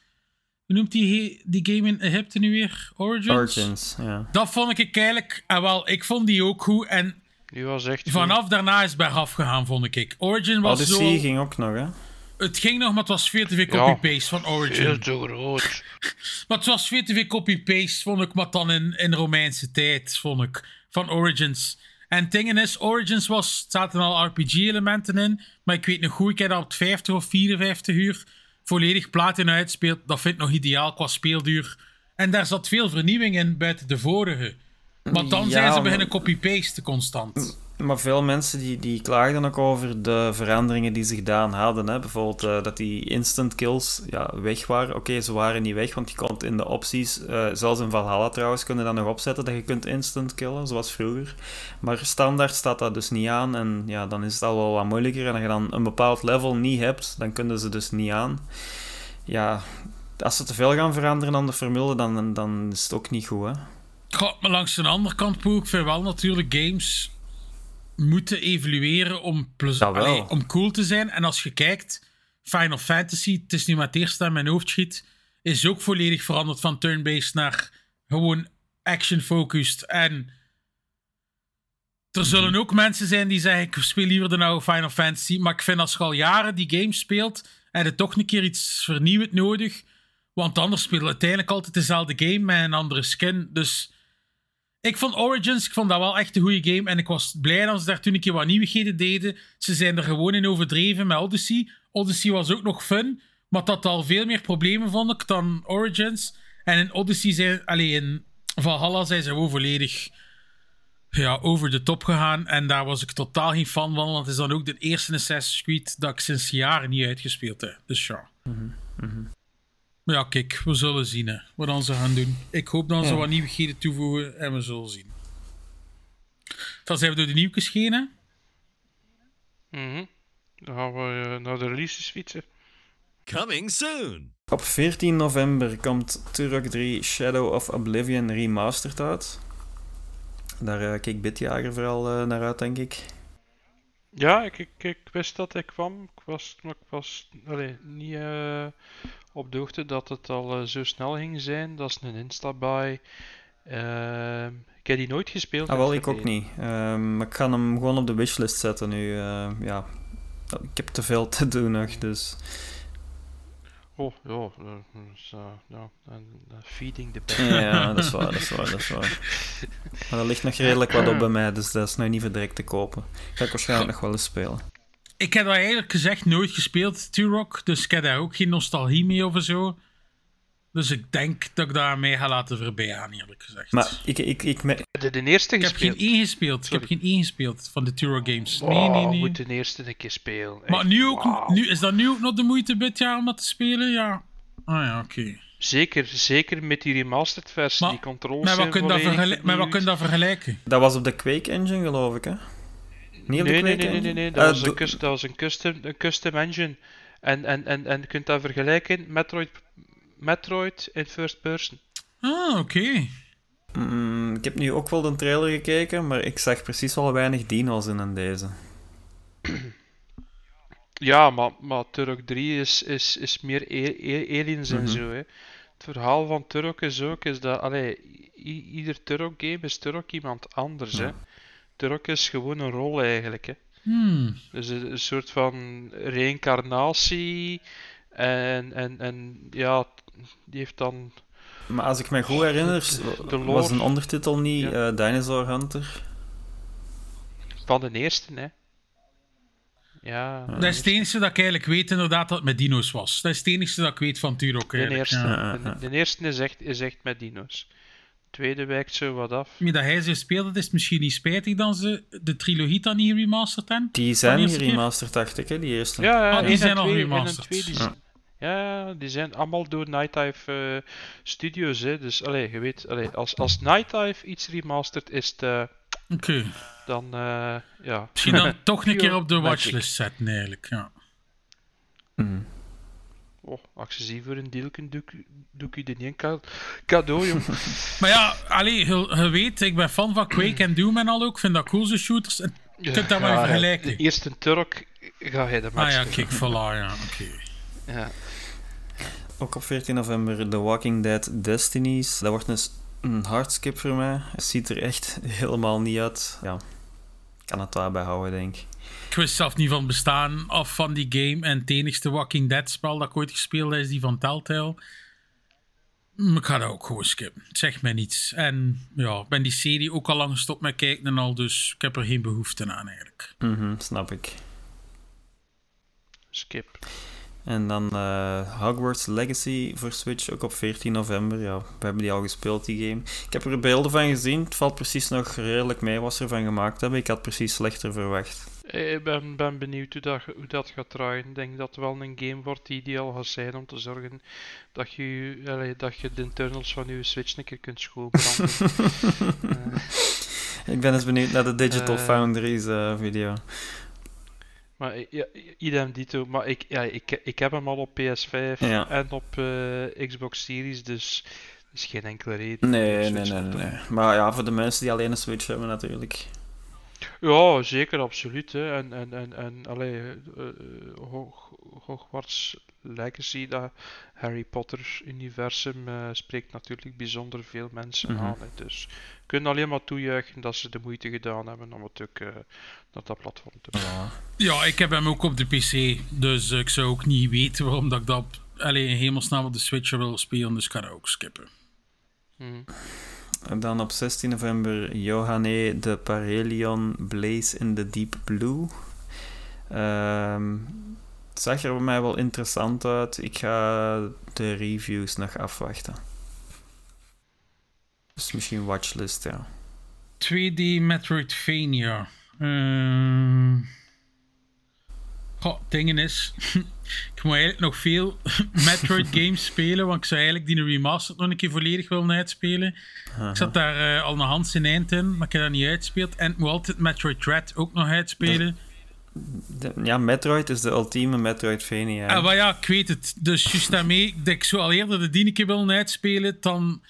Hoe noemt die, die game in Egypte nu weer? Origins? Origins, ja. Dat vond ik eigenlijk... En wel, ik vond die ook goed. En Die was echt goed. vanaf daarna is het bergaf gegaan, vond ik. Origin was Odyssey zo... ging ook nog, hè? Het ging nog, maar het was veel te veel Ja. copy-paste van Veel Origin. te groot. Maar het was veel te veel copy-paste, vond ik, maar dan in, in Romeinse tijd, vond ik, van Origins. En het ding is, Origins was, zaten al RPG-elementen in, maar ik weet nog goed, ik heb dat op 50 of 54 uur volledig platina uitspeeld. Dat vind ik nog ideaal qua speelduur. En daar zat veel vernieuwing in buiten de vorige. Want dan Ja, zijn ze beginnen copy-pasten constant. Maar veel mensen die, die klaagden ook over de veranderingen die ze gedaan hadden. Hè? Bijvoorbeeld eh, dat die instant kills ja, weg waren. Oké, ze waren niet weg, want je kon in de opties, eh, zelfs in Valhalla trouwens, kunnen dan nog opzetten dat je kunt instant killen, zoals vroeger. Maar standaard staat dat dus niet aan. En ja, dan is het al wel wat moeilijker. En als je dan een bepaald level niet hebt, dan kunnen ze dus niet aan. Ja, als ze te veel gaan veranderen aan de formule, dan, dan is het ook niet goed, hè? Goh, maar langs de andere kant, Poel, ik vind wel natuurlijk games moeten evolueren om. Allee, om cool te zijn. En als je kijkt, Final Fantasy, het is nu maar het eerste dat in mijn hoofd schiet, is ook volledig veranderd van turn-based naar gewoon action-focused. En er zullen ook mensen zijn die zeggen, ik speel liever de oude Final Fantasy. Maar ik vind als je al jaren die game speelt, en je toch een keer iets vernieuwend nodig. Want anders speel je uiteindelijk altijd dezelfde game met een andere skin. Dus ik vond Origins, ik vond dat wel echt een goede game. En ik was blij dat ze daar toen een keer wat nieuwigheden deden. Ze zijn er gewoon in overdreven met Odyssey. Odyssey was ook nog fun, maar dat had al veel meer problemen vond ik dan Origins. En in Odyssey zijn, alleen in Valhalla zijn ze gewoon volledig ja, over de top gegaan. En daar was ik totaal geen fan van, want het is dan ook de eerste Assassin's Creed dat ik sinds jaren niet uitgespeeld heb. Dus ja. Maar ja, kijk, we zullen zien hè, wat dan ze gaan doen. Ik hoop dat ze Ja. wat nieuwigheden toevoegen en we zullen zien. Dan zijn we door de nieuwtjes heen, hè? Mhm. Dan gaan we eh, naar de releases fietsen. Coming soon. Op 14 november komt Turok 3 Shadow of Oblivion Remastered uit. Daar uh, keek Bitjager vooral uh, naar uit, denk ik. Ja, ik, ik, ik wist dat hij kwam. Ik was, maar ik was allee, niet uh, op de hoogte dat het al uh, zo snel ging zijn. Dat is een instabuy. Uh, ik heb die nooit gespeeld. Ah, wel, ik ook niet. Ehm, maar ik ga hem gewoon op de wishlist zetten nu. Uh, ja, ik heb te veel te doen nog, dus... Oh, ja, uh, ja feeding the band. Ja, dat is waar, dat is waar, dat is waar. Maar er ligt nog redelijk wat op bij mij, dus dat is nou niet voor direct te kopen. Ga ik waarschijnlijk nog wel eens spelen. Ik heb dat eigenlijk gezegd nooit gespeeld, Turok, dus ik heb daar ook geen nostalgie mee of zo. Dus ik denk dat ik daar mee ga laten voorbij gaan, eerlijk gezegd. Maar ik... ik, ik me... de, de eerste ik gespeeld? heb geen één gespeeld. Ik heb geen één gespeeld van de Turok games. Wow, nee, nee, nee. moet de eerste een keer spelen. Maar Echt, nu ook, wow. nu, is dat nu ook nog de moeite dit jaar om dat te spelen? Ja. Ah ja, oké. Okay. Zeker, zeker met die remastered versie, maar, die controls maar wat kun kun dat vergelijken? Dat was op de Quake engine, geloof ik, hè? Niet op nee, de nee, nee, nee, nee, dat, uh, was, een custom, dat was een custom, een custom engine. En, en, en, en je kunt dat vergelijken met Metroid, Metroid in first person. Ah, oké. Okay. Mm, ik heb nu ook wel de trailer gekeken, maar ik zag precies wel weinig dino's in aan deze. Ja, maar, maar Turok 3 is, is, is meer aliens mm -hmm. en zo. Hè. Het verhaal van Turok is ook is dat allee, ieder Turok game is Turok iemand anders. Ja. Hè. Turok is gewoon een rol eigenlijk. Hè. Hmm. Dus een, een, soort van reïncarnatie. En, en, en ja, die heeft dan. Maar als ik me goed herinner, de was een ondertitel niet ja. uh, Dinosaur Hunter? Van de eerste, hè. Ja, dat is het enige dat ik eigenlijk weet inderdaad dat het met dino's was. Dat is het enige dat ik weet van Turok. De eerste, ja. de, de, eerste is, echt, is echt met dino's. De tweede wijkt zo wat af. Maar dat hij ze speelt, is misschien niet spijtig dan ze de trilogie dan niet remasterd hebben. Die zijn niet remasterd, dacht ik, hè, die eerste. Ja, ja oh, die zijn al remasterd. Twee, die ja. ja, die zijn allemaal door Night Dive uh, Studios. Hè. Dus allee, je weet, allee, als, als Night Dive iets remastert, is het uh, Oké. Dan, eh, ja. Misschien dan toch een keer op de watchlist zetten, eigenlijk. Ja. Mhm. Oh, als je ziet voor een deelken, doe, ik- doe ik je de niet een ca- cadeau, jong. Maar ja, allee, je, je weet, ik ben fan van Quake en Doom en al ook. Ik vind dat cool, zo shooters. En- Je kunt dat maar vergelijken. De eerste Turk ga je de match Ah ja, kijk, voilà, ja, oké. Ja. Ook op 14 november The Walking Dead Destinies. Dat wordt een, s- een hardskip voor mij. Het ziet er echt helemaal niet uit. Ja, ik kan het daarbij houden, denk ik. Ik wist zelf niet van het bestaan af van die game. En het enigste Walking Dead spel dat ik ooit gespeeld heb, is die van Telltale. Maar ik ga dat ook gewoon skippen. Het zegt mij niets. En ja, ik ben die serie ook al lang gestopt met kijken en al, dus ik heb er geen behoefte aan eigenlijk. Mhm, snap ik. Skip. En dan eh, Hogwarts Legacy voor Switch, ook op 14 november. Ja, we hebben die al gespeeld, die game. Ik heb er beelden van gezien. Het valt precies nog redelijk mee wat ze ervan gemaakt hebben. Ik had precies slechter verwacht. Ik ben, ben benieuwd hoe dat, hoe dat gaat draaien. Ik denk dat het wel een game wordt die ideaal gaat zijn om te zorgen dat je, allee, dat je de internals van je Switch een keer kunt schoonbranden. Eh, Ik ben eens benieuwd naar de Digital Eh. Foundries eh, video. maar ja, idem dito. Maar ik, ja, ik, ik heb hem al op PS5 Ja. en op Xbox Series, dus er is geen enkele reden. Nee, nee, nee, nee, nee. Maar ja, voor de mensen die alleen een Switch hebben natuurlijk. Ja, zeker, absoluut. Hè. En, en, en, en allee, eh, eh, Hog- Hogwarts Legacy, dat Harry Potter-universum, eh, spreekt natuurlijk bijzonder veel mensen Mhm. aan. Hè. Dus we kunnen alleen maar toejuichen dat ze de moeite gedaan hebben om het ook eh, naar dat platform te brengen. Ja, ik heb hem ook op de PC, dus eh, ik zou ook niet weten waarom dat ik dat op- allee, in hemelsnaam op de Switch wil spelen, dus ik ga dat ook skippen. Mhm. Dan op 16 november Johanne de Parelion Blaze in the Deep Blue. Ehm, zag er bij mij wel interessant uit. Ik ga de reviews nog afwachten. Dus misschien watchlist, ja. 2D Metroidvania. Ehm Goh, het ding is, ik moet eigenlijk nog veel Metroid games spelen, want ik zou eigenlijk die remastered nog een keer volledig willen uitspelen. Ik zat daar eh, al een hand in eind in, maar ik heb dat niet uitgespeeld. En ik moet altijd Metroid Dread ook nog uitspelen. De- ja, Metroid is de ultieme Metroidvania. Ah, maar ja, ik weet het. Dus juist daarmee, dat ik zou al eerder de die een keer willen uitspelen dan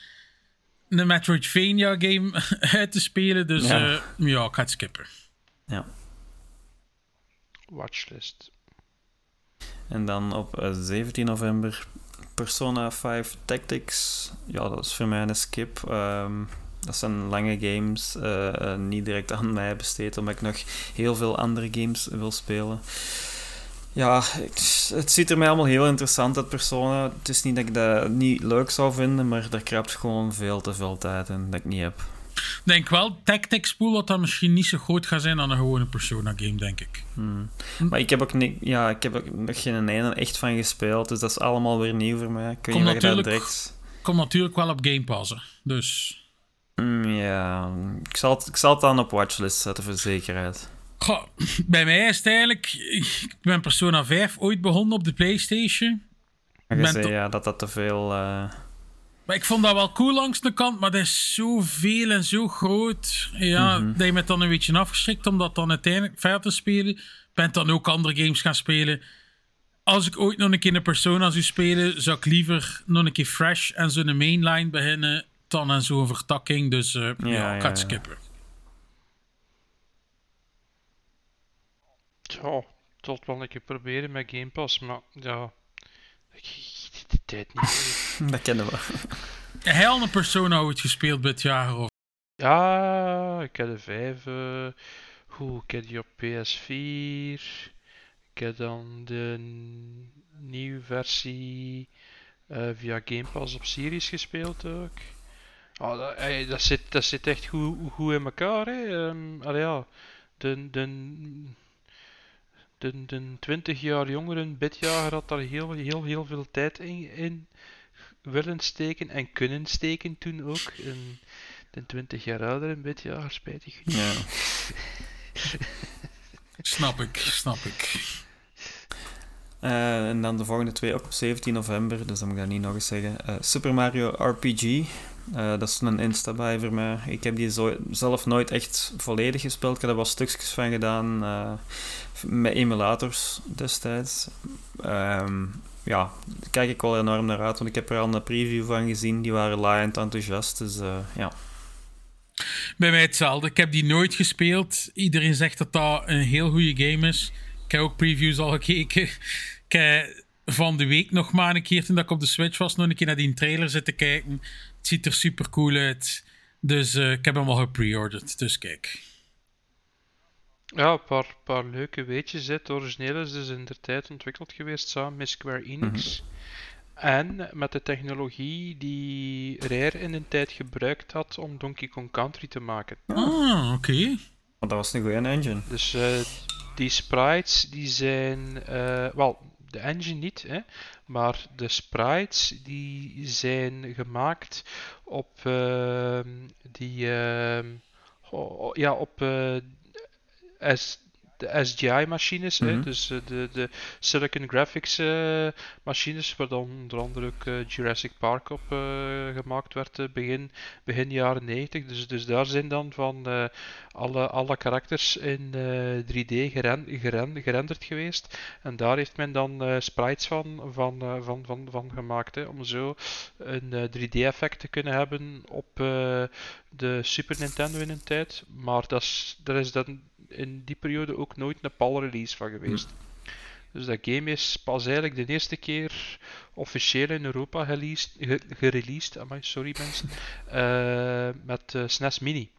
een Metroidvania game uit te spelen. Dus Ja. ja, ja ik ga het skippen. Ja. Watchlist. En dan op eh, 17 november Persona 5 Tactics. Ja, dat is voor mij een skip. Ehm, dat zijn lange games, eh, eh, niet direct aan mij besteed, omdat ik nog heel veel andere games wil spelen. Ja, ik- het ziet er mij allemaal heel interessant uit, Persona. Het is niet dat ik dat niet leuk zou vinden, maar daar kruipt gewoon veel te veel tijd in dat ik niet heb. Ik denk wel, Tactics Pool, dat dat misschien niet zo groot gaat zijn dan een gewone Persona game, denk ik. Hmm. Maar ik heb ook niet, ja, ik heb ook nog geen ene echt van gespeeld, dus dat is allemaal weer nieuw voor mij. Of je dat natuurlijk- direct... Komt natuurlijk wel op Game Pass, hè. dus... Mm, ja, ik zal, het, ik zal het dan op watchlist zetten voor zekerheid. Goh, bij mij is het eigenlijk... Ik ben Persona 5 ooit begonnen op de Playstation. Je Ben zei ja, dat dat te veel... eh, Maar ik vond dat wel cool langs de kant, maar dat is zoveel en zo groot. Ja, dat je me dan een beetje afgeschrikt om dat dan uiteindelijk verder te spelen. Ik ben dan ook andere games gaan spelen. Als ik ooit nog een keer een Persona zou spelen, zou ik liever nog een keer fresh en zo'n mainline beginnen dan aan zo'n vertakking. Dus eh, ja, ja, ik ga het ja. skippen. Ja, tot wel een keer proberen met Game Pass, maar ja, ik de tijd niet. dat kennen we. Heb jij al een Persona ooit gespeeld dit jaar? Of? Ja, ik heb de 5. eh hoe, ik heb die op PS4. Ik heb dan de nieuwe versie eh, via Game Pass op Series gespeeld ook. Ah, dat, dat, zit, dat zit echt goed, goed in elkaar. Hè. Allee, ja, de, de, de, de 20 jaar jongeren bidjager had daar heel, heel, heel veel tijd in, in willen steken en kunnen steken toen ook. En, de 20 jaar oudere bidjager, spijtig genoeg. Ja. Snap ik, snap ik. Eh, en dan de volgende twee ook op 17 november, dus dan moet ik dat niet nog eens zeggen. Eh, Super Mario RPG. Eh, dat is een insta voor mij. Ik heb die zelf nooit echt volledig gespeeld. Ik heb er wel stukjes van gedaan eh, met emulators destijds. Ehm, ja, daar kijk ik wel enorm naar uit, want ik heb er al een preview van gezien. Die waren laaiend enthousiast, dus eh, ja. Bij mij hetzelfde. Ik heb die nooit gespeeld. Iedereen zegt dat dat een heel goede game is. Ik heb ook previews al gekeken. Ik van de week nog maar een keer, toen ik op de Switch was, nog een keer naar die trailer zitten kijken. Het ziet er super cool uit. Dus eh, ik heb hem al gepre-ordered. Dus kijk. Ja, een paar, paar leuke weetjes. hè. Het origineel is dus in de tijd ontwikkeld geweest samen met Square Enix. En met de technologie die Rare in een tijd gebruikt had om Donkey Kong Country te maken. Ah, oké. Want dat was een goede engine. Dus eh, die sprites die zijn, eh, wel, de engine niet, hè, maar de sprites die zijn gemaakt op ehm, die, ehm, oh, ja, op eh, S, de SGI-machines, Mhm. dus eh, de, de Silicon Graphics eh, machines, waar dan onder andere ook eh, Jurassic Park op gemaakt werd, begin, begin jaren 90. Dus, dus daar zijn dan van alle, alle karakters in eh, 3D geren, geren, gerenderd geweest. En daar heeft men dan sprites van, van, van, van, van gemaakt, hè, om zo een eh, 3D-effect te kunnen hebben op de Super Nintendo in een tijd. Maar dat is, er is dan in die periode ook nooit een PAL-release van geweest. Dus dat game is pas eigenlijk de eerste keer officieel in Europa gereleased, ge- gereleased amai, sorry mensen, eh, met eh, SNES Mini.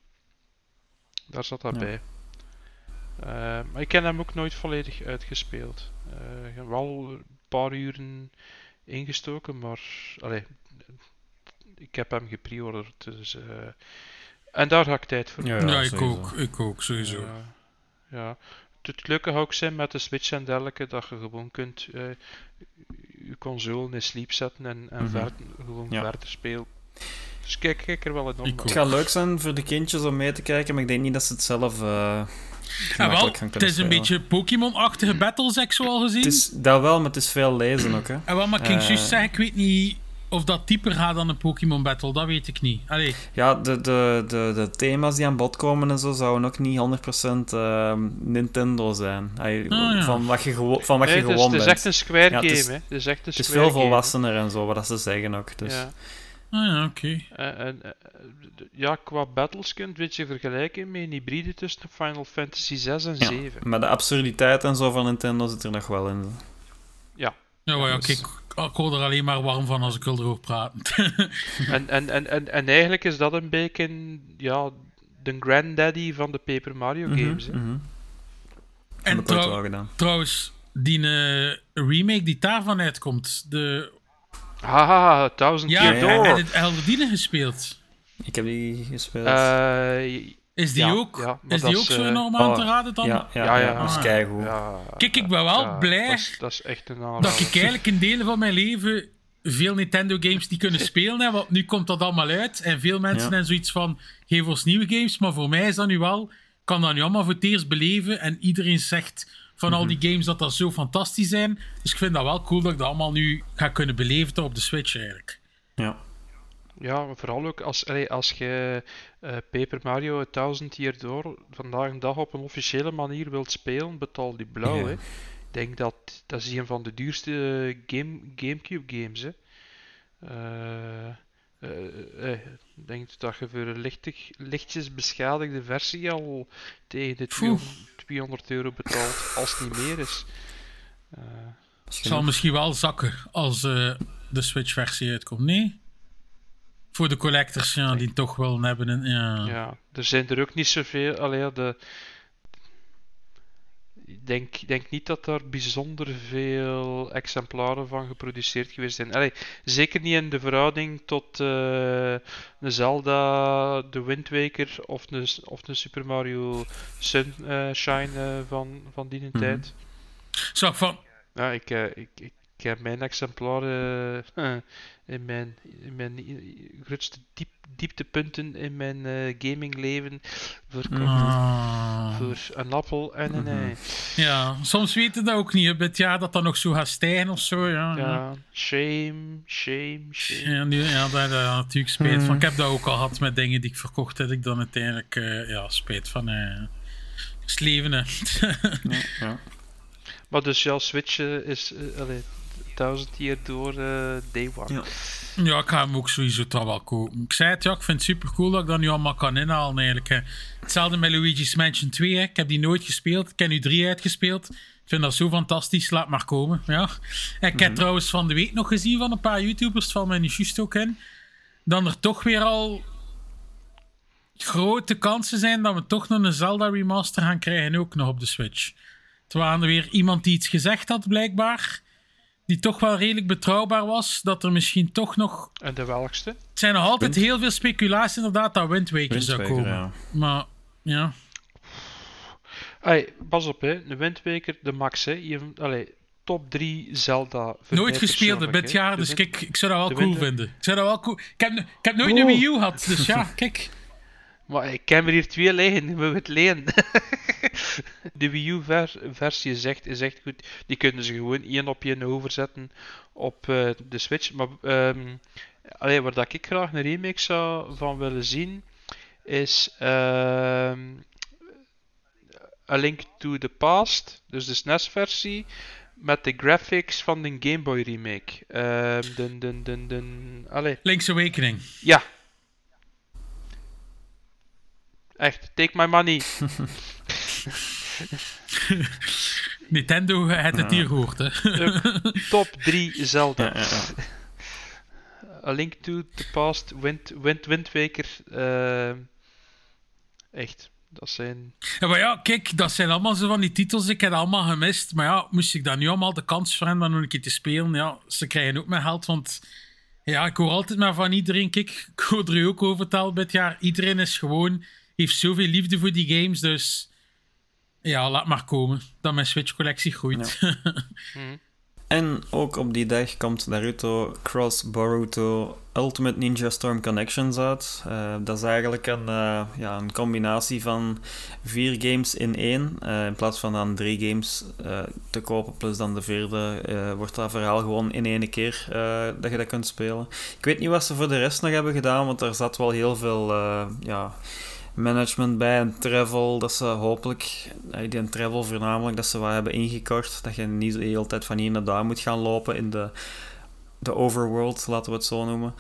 Daar zat dat Ja. bij. Eh, maar ik heb hem ook nooit volledig uitgespeeld. Eh, ik heb wel een paar uren ingestoken, maar allee, ik heb hem gepreorderd. Dus, eh, en daar ga ik tijd voor. Ja, Ja, ik ook. Ik ook, sowieso. Ja, ja. Het leuke ook zijn met de Switch en dergelijke dat je gewoon kunt eh, je console in sleep zetten en, en Mhm. ver- gewoon Ja. verder spelen. Dus kijk, kijk er wel in om. Ik Het gaat leuk zijn voor de kindjes om mee te kijken, maar ik denk niet dat ze het zelf eh Ja, wel, gemakkelijk gaan het is een spelen. beetje Pokémon-achtige battles, heb ik zo al gezien. Het is dat wel, maar het is veel lezen ook, hè. En wel, maar Eh. juist zeggen, ik weet niet of dat dieper gaat dan een Pokémon Battle. Dat weet ik niet. Allee, Ja, de, de, de, de thema's die aan bod komen en zo zouden ook niet 100% ehm, Nintendo zijn. Ah, ja. Van wat je, gewo- van wat Nee, je het, is, gewoon het is bent. echt een Square Ja, het game, hè. Het is echt een Het is veel game, volwassener en zo, wat dat ze zeggen ook. Dus. Ja. ah ja, oké. Eh, en, eh, d- ja, qua battles kun je het een beetje vergelijken met een hybride tussen Final Fantasy 6 en Ja. 7. Maar de absurditeit en zo van Nintendo zit er nog wel in. Ja, ja, dus- kijk, ik word er alleen maar warm van als ik erover praat. En, en, en, en, en eigenlijk is dat een beetje ja, de granddaddy van de Paper Mario games. hè. Mhm. en trouw- trouwens, die eh, remake die daarvan uitkomt, de... Haha, Thousand Ja, Year ja, Door. heb je Elder Dienen gespeeld? Ik heb die gespeeld. Eh, Is die Ja, ook, is die is, ook zo eh, enorm aan oh, te raden dan? ja, ja, ja, dat is Ah. keigoed. ja, Kijk, ik ben wel ja, blij Dat is, dat is echt een dat ik eigenlijk in delen van mijn leven veel Nintendo games die kunnen spelen heb, want nu komt dat allemaal uit en veel mensen Ja. hebben zoiets van geef ons nieuwe games, maar voor mij is dat nu wel ik kan dat nu allemaal voor het eerst beleven en iedereen zegt van al die games dat dat zo fantastisch zijn, dus ik vind dat wel cool dat ik dat allemaal nu ga kunnen beleven op de Switch eigenlijk. Ja. Ja, vooral ook als, allee, als je eh, Paper Mario 1000 Year Door vandaag de dag op een officiële manier wilt spelen, betaal die blauw. Ja. Hè. Ik denk dat dat is een van de duurste game, Gamecube games. Hè. Eh, eh, eh, ik denk dat je voor een lichtig, lichtjes beschadigde versie al tegen de Poeh. 200, 200 euro betaalt, als het niet meer is. Eh, Het zal misschien wel zakken als eh, de Switch-versie uitkomt. Nee? Voor de collectors, ja, die toch wel hebben. En, ja. Ja, er zijn er ook niet zoveel. Allee, de... Ik denk, denk niet dat er bijzonder veel exemplaren van geproduceerd geweest zijn. Allee, zeker niet in de verhouding tot eh een Zelda, de Wind Waker of een, of een Super Mario Sunshine eh, van, van die Mhm. tijd. Zo van, Ja, ik, eh, ik, ik, ik heb mijn exemplaren eh, in mijn, in mijn grootste diep, dieptepunten in mijn uh, gamingleven verkocht. Ah. Voor een appel en een mhm. ei. Ja, soms weten dat ook niet. Het jaar dat dat nog zo gaat stijgen of zo. Ja, ja. shame, shame, shame. Ja, nu, ja daar eh, natuurlijk spijt mhm. van. Ik heb dat ook al gehad met dingen die ik verkocht heb. Ik dan uiteindelijk uh, ja, spijt van. Uh, leven, ja, ja. Maar dus jouw Switch is... alleen 5000 hier door uh, Day One. Ja. ik ga hem ook sowieso toch wel kopen. Ik zei het ja, ik vind het super cool dat ik dat nu allemaal kan inhalen eigenlijk. Hetzelfde met Luigi's Mansion 2. Ik heb die nooit gespeeld. Ik heb nu 3 uitgespeeld. Ik vind dat zo fantastisch. Laat maar komen. Ja. Ik heb mhm. trouwens van de week nog gezien van een paar YouTubers van mijn juist ook in. Dan er toch weer al grote kansen zijn dat we toch nog een Zelda remaster gaan krijgen ook nog op de Switch. Terwijl er weer iemand die iets gezegd had, blijkbaar die toch wel redelijk betrouwbaar was, dat er misschien toch nog... En de welkste? Het zijn nog altijd heel veel speculaties inderdaad dat Wind Waker zou Wind komen. ja. Maar ja, Hey, pas op, hè. De Windweker, de max, hè. Allee, top 3 Zelda. nooit gespeeld dit jaar, De dus Wind- kijk, ik zou dat wel de cool vinden. Ik zou dat wel cool... Ik heb, ik heb nooit een Wii U gehad, dus ja, kijk. Maar ik heb er hier twee liggen, we moeten het lenen. de Wii U ver- versie is echt, is echt goed. Die kunnen ze gewoon één op één overzetten op eh, de Switch. Maar ehm allee, waar dat ik graag een remake zou van willen zien, is ehm A Link to the Past, dus de SNES-versie, met de graphics van de Game Boy remake. Allee, Link's Awakening. ja. Echt, take my money. Nintendo heeft het hier gehoord, hè. Top 3 Zelda. Ja, ja, ja. A Link to the Past, Wind, Wind, Wind Waker. eh, echt, dat zijn... Ja, maar ja, kijk, dat zijn allemaal zo van die titels. Ik heb allemaal gemist. Maar ja, moest ik dan nu allemaal de kans voor hen om nog een keer te spelen? Ja, ze krijgen ook mijn geld. Want ja, ik hoor altijd maar van iedereen. Kijk, ik hoor er ook over vertellen dit jaar. Iedereen is gewoon, heeft zoveel liefde voor die games. Dus ja, laat maar komen. Dat mijn Switch-collectie groeit. En ook op die dag komt Naruto Cross Boruto Ultimate Ninja Storm Connections uit. Eh, dat is eigenlijk een, eh, ja, een combinatie van vier games in één. Eh, in plaats van dan drie games eh, te kopen, plus dan de vierde, eh, wordt dat verhaal gewoon in één keer eh, dat je dat kunt spelen. Ik weet niet wat ze voor de rest nog hebben gedaan, want er zat wel heel veel eh, ja, management bij en travel. Dat ze hopelijk, eh, die travel voornamelijk, dat ze wat hebben ingekort. Dat je niet de hele tijd van hier naar daar moet gaan lopen in de, de overworld, laten we het zo noemen.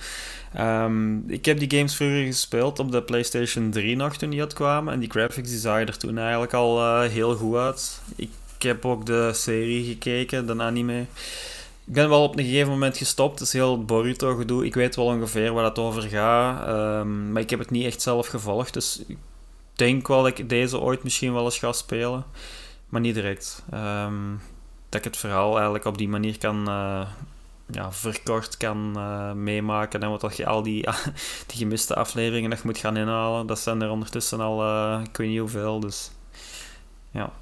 Ehm, ik heb die games vroeger gespeeld op de PlayStation 3 nog toen die uitkwamen. En die graphics die zagen er toen eigenlijk al eh, heel goed uit. Ik heb ook de serie gekeken, de anime. Ik ben wel op een gegeven moment gestopt. Het is heel Boruto-gedoe. Ik weet wel ongeveer waar het over gaat. ehm, maar ik heb het niet echt zelf gevolgd. Dus ik denk wel dat ik deze ooit misschien wel eens ga spelen. Maar niet direct. Ehm, dat ik het verhaal eigenlijk op die manier kan... eh, ja, verkort kan eh, meemaken. En wat dat je al die, die gemiste afleveringen nog moet gaan inhalen. Dat zijn er ondertussen al, eh, ik weet niet hoeveel. Dus ja.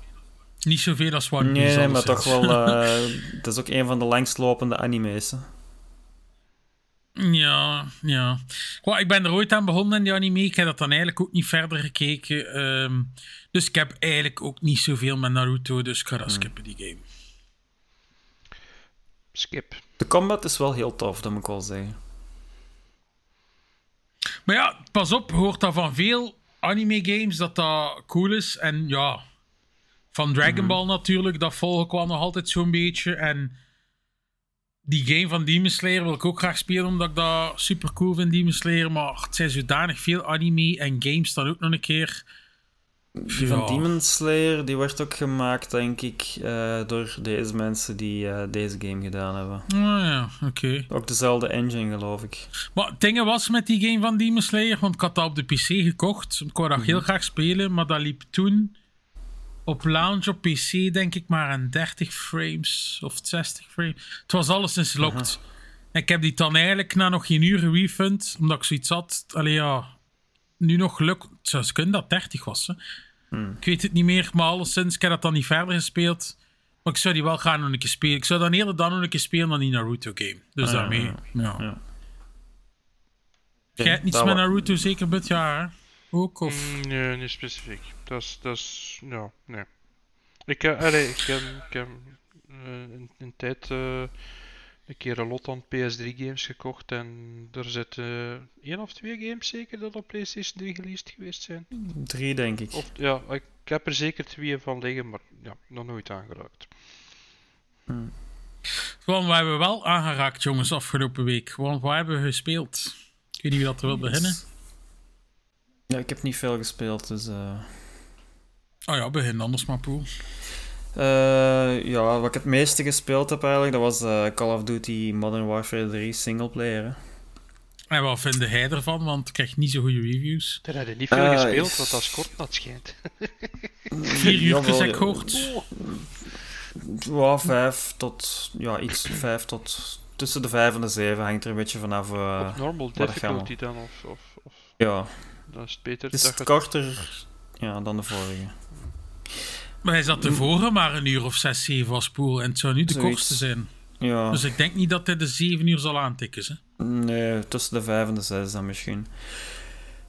Niet zoveel als One Piece. Nee, maar toch wel. eh het is ook een van de langstlopende anime's. hè. Ja, ja. Goh, ik ben er ooit aan begonnen in die anime. Ik heb dat dan eigenlijk ook niet verder gekeken. ehm, dus ik heb eigenlijk ook niet zoveel met Naruto. Dus ik ga dat skippen, die game. Skip. De combat is wel heel tof, dat moet ik wel zeggen. Maar ja, pas op, je hoort dat van veel anime-games dat dat cool is. En ja, van Dragon Ball natuurlijk, dat volg ik wel nog altijd zo'n beetje. En die game van Demon Slayer wil ik ook graag spelen, omdat ik dat super cool vind, Demon Slayer. Maar het zijn zodanig veel anime en games dan ook nog een keer. Die van Demon Slayer die wordt ook gemaakt, denk ik, eh, door deze mensen die eh, deze game gedaan hebben. Ah ja, oké. Ook dezelfde engine, geloof ik. Maar het ding was met die game van Demon Slayer, want ik had dat op de PC gekocht. Ik wou dat heel graag spelen, maar dat liep toen op launch op PC, denk ik, maar aan 30 frames of 60 frames. Het was alleszins locked. En ik heb die dan eigenlijk na nog geen uur gerefund, omdat ik zoiets had. Allee ja, nu nog gelukt. Het zou kunnen dat 30 was. Hè. Ik weet het niet meer, maar alleszins, ik heb dat dan niet verder gespeeld. Maar ik zou die wel gaan nog een keer spelen. Ik zou dan eerder dan nog een keer spelen dan die Naruto game. Dus Ah, daarmee, ja. ja. Ja. Jij hebt niets met Naruto zeker dit jaar, hè? Ook, of... Mm, Nee, niet specifiek. Dat is, dat is, ja, nee. Ik, heb, allee, ik heb, ik heb eh, een, een tijd eh, een keer een lot aan PS3 games gekocht en er zitten één of twee games zeker dat op PlayStation 3 released geweest zijn. Drie, denk ik. Of, ja, ik heb er zeker twee van liggen, maar ja, nog nooit aangeraakt. Want we hebben wel aangeraakt, jongens, afgelopen week. Want waar hebben we gespeeld? Ik weet niet wie dat er wil beginnen. Ja, ik heb niet veel gespeeld, dus... eh, Oh ja, begin anders maar, Poel. Eh, ja, wat ik het meeste gespeeld heb eigenlijk, dat was eh, Call of Duty Modern Warfare 3 singleplayer. hè. En wat vind jij ervan? Want ik krijg niet zo goede reviews. Daar heb je niet veel gespeeld, is- want dat is kort dat schijnt. Vier Jawel, heb ik ja. gehoord. Ja, vijf tot... Ja, iets. Vijf tot... Tussen de vijf en de zeven hangt er een beetje vanaf... eh, Op normal difficulty dan, of, of, of ja, dan is het beter het is dat je... korter ja, dan de vorige. Maar hij zat de vorige maar een uur of zes, zeven was Poel. En het zou nu de Zoiets. kortste zijn. Ja, Dus ik denk niet dat hij de zeven uur zal aantikken. Hè? nee, tussen de vijf en de zes dan misschien.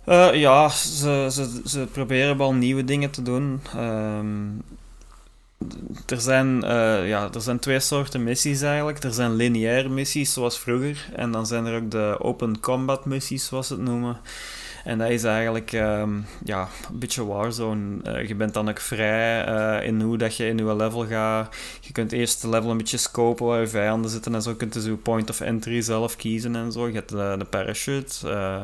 Eh, ja, ze, ze, ze proberen wel nieuwe dingen te doen. Ehm, er, zijn, eh, ja, er zijn twee soorten missies eigenlijk. Er zijn lineaire missies zoals vroeger. En dan zijn er ook de open combat missies, zoals ze het noemen. En dat is eigenlijk ehm, ja, een beetje Warzone. Eh, je bent dan ook vrij eh, in hoe dat je in je level gaat. Je kunt eerst de level een beetje scopen waar je vijanden zitten en zo. Je kunt dus je point of entry zelf kiezen en zo. Je hebt de, parachute. eh.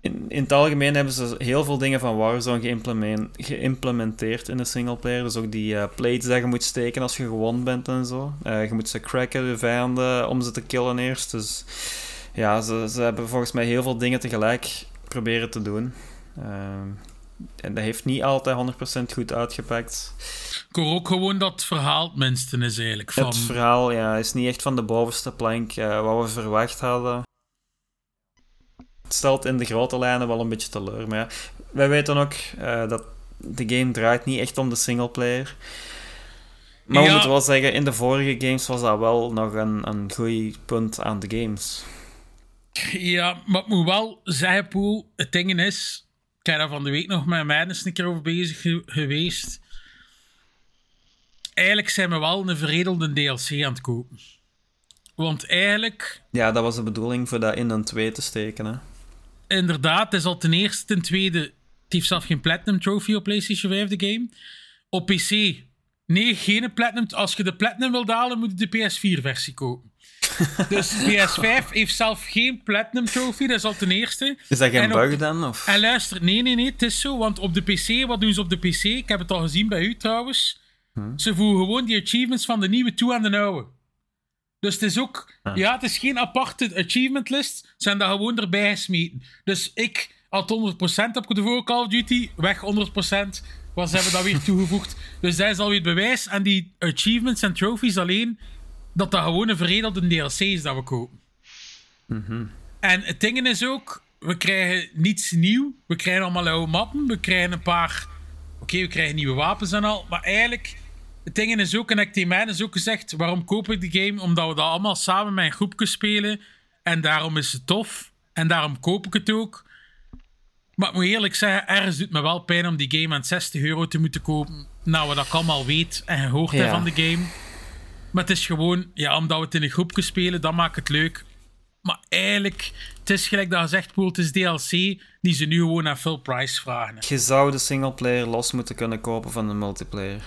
in, in het algemeen hebben ze heel veel dingen van Warzone geïmplemen- geïmplementeerd in de singleplayer. Dus ook die plates dat je moet steken als je gewond bent en zo. Je moet ze cracken, de vijanden, om ze te killen eerst. Dus ja, ze, ze hebben volgens mij heel veel dingen tegelijk proberen te doen. Ehm, en dat heeft niet altijd 100% goed uitgepakt. Ik hoor ook gewoon dat het verhaal het minste is eigenlijk. Van, Het verhaal ja, is niet echt van de bovenste plank eh, wat we verwacht hadden. Het stelt in de grote lijnen wel een beetje teleur. Maar ja, wij weten ook eh, dat de game draait niet echt om de singleplayer. Maar we moeten wel zeggen, in de vorige games was dat wel nog een, een goed punt aan de games. Ja, maar ik moet wel zeggen, Poel, het ding is... Ik ben daar van de week nog met mij eens een keer over bezig ge- geweest. Eigenlijk zijn we wel een veredelde DLC aan het kopen. Want eigenlijk, Ja, dat was de bedoeling voor dat in een 2 te steken. Hè. inderdaad, het is al ten eerste, ten tweede... Het heeft zelf geen Platinum Trophy op PlayStation 5, de game. Op PC, nee, geen Platinum. Als je de Platinum wilt halen, moet je de PS4-versie kopen. Dus PS5 heeft zelf geen Platinum Trophy, dat is al ten eerste. Is dat geen bug dan? Of? En luister, nee, nee, nee, het is zo. Want op de PC, wat doen ze op de PC? Ik heb het al gezien bij u trouwens. Ze voegen gewoon die achievements van de nieuwe toe aan de oude. Dus het is ook, ja, het is geen aparte achievement list. Ze zijn daar gewoon erbij gesmeten. Dus ik had 100% op de vorige Call of Duty, weg 100%. Wat ze hebben dat weer toegevoegd. Dus dat is alweer het bewijs. En die achievements en trophies alleen, dat dat gewoon een veredelde DLC is dat we kopen. En het ding is ook, we krijgen niets nieuw. We krijgen allemaal oude mappen. We krijgen een paar... Oké, we krijgen nieuwe wapens en al. Maar eigenlijk, het ding is ook, en ik tegen mij is ook gezegd, waarom koop ik die game? Omdat we dat allemaal samen met een groepje spelen. En daarom is het tof. En daarom koop ik het ook. Maar ik moet eerlijk zeggen, ergens doet me wel pijn om die game aan 60 euro te moeten kopen. Nou, wat ik allemaal weet en gehoord heb Ja. van de game. Maar het is gewoon, ja, omdat we het in een groepje spelen, dat maakt het leuk. Maar eigenlijk, het is gelijk dat je zegt, Poel, het is DLC die ze nu gewoon aan full price vragen. Je zou de singleplayer los moeten kunnen kopen van de multiplayer.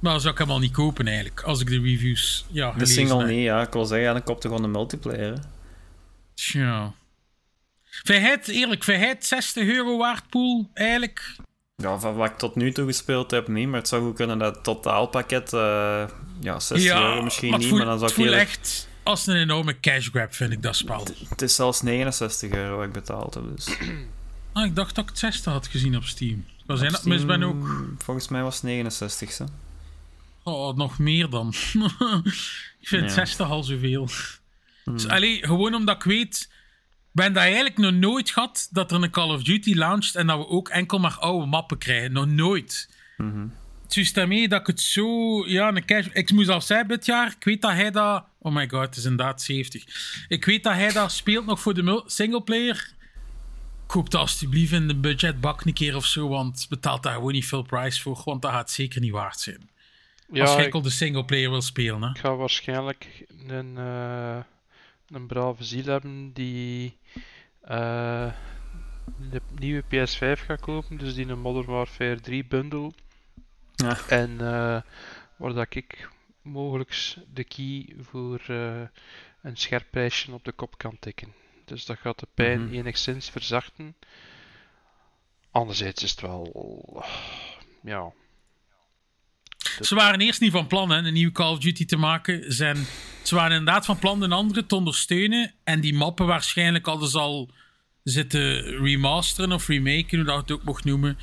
Maar dat zou ik helemaal niet kopen eigenlijk, als ik de reviews ja, De single heb. niet, ja. Ik wil zeggen, dan koop je gewoon de multiplayer. hè. Tja. Vind het, eerlijk, vind jij het 60 euro waard, Poel? Eigenlijk? Ja, van wat ik tot nu toe gespeeld heb, niet. Maar het zou goed kunnen dat het totaalpakket, eh ja, 60 euro misschien het niet. maar dan zou het ik voelt eerlijk... echt als een enorme cash grab, vind ik dat spel. Het is zelfs 69 euro wat ik betaald heb, dus... Ah, ik dacht dat ik het 60 had gezien op Steam. Maar zijn dat mis ben ook... Volgens mij was het 69 hè. Oh, nog meer dan. ik vind Ja. 60 al zoveel. Dus, allee, gewoon omdat ik weet... Ik ben dat eigenlijk nog nooit gehad dat er een Call of Duty launcht en dat we ook enkel maar oude mappen krijgen. Nog nooit. het is daarmee dat ik het zo... Ja, een cash, ik moest al zeggen dit jaar, ik weet dat hij dat... Oh my god, het is inderdaad 70. Ik weet dat hij dat speelt nog voor de singleplayer. Koop dat alsjeblieft in de budgetbak een keer of zo, want betaalt daar gewoon niet veel price voor, want dat gaat zeker niet waard zijn. Als Ja, je ik, enkel de singleplayer wil spelen, hè. ik ga waarschijnlijk een, eh, een brave ziel hebben die eh, de nieuwe PS5 gaat kopen, dus die een Modern Warfare 3 bundle. Ja. En eh, waar dat ik mogelijk de key voor eh, een scherp prijsje op de kop kan tikken. Dus dat gaat de pijn Mhm. enigszins verzachten. Anderzijds is het wel. Ja. Ze waren eerst niet van plan hè, een nieuwe Call of Duty te maken. Zijn, ze waren inderdaad van plan een andere te ondersteunen. En die mappen waarschijnlijk hadden ze al zitten remasteren of remaken, hoe dat het ook mocht noemen.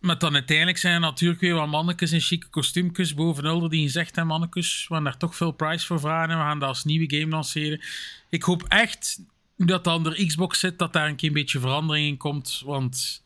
Maar dan uiteindelijk zijn er natuurlijk weer wat mannetjes in chique kostuumjes boven Ulder die gezegd hebben, mannetjes, we gaan daar toch veel price voor vragen en we gaan dat als nieuwe game lanceren. Ik hoop echt dat dan er Xbox zit, dat daar een keer een beetje verandering in komt, want...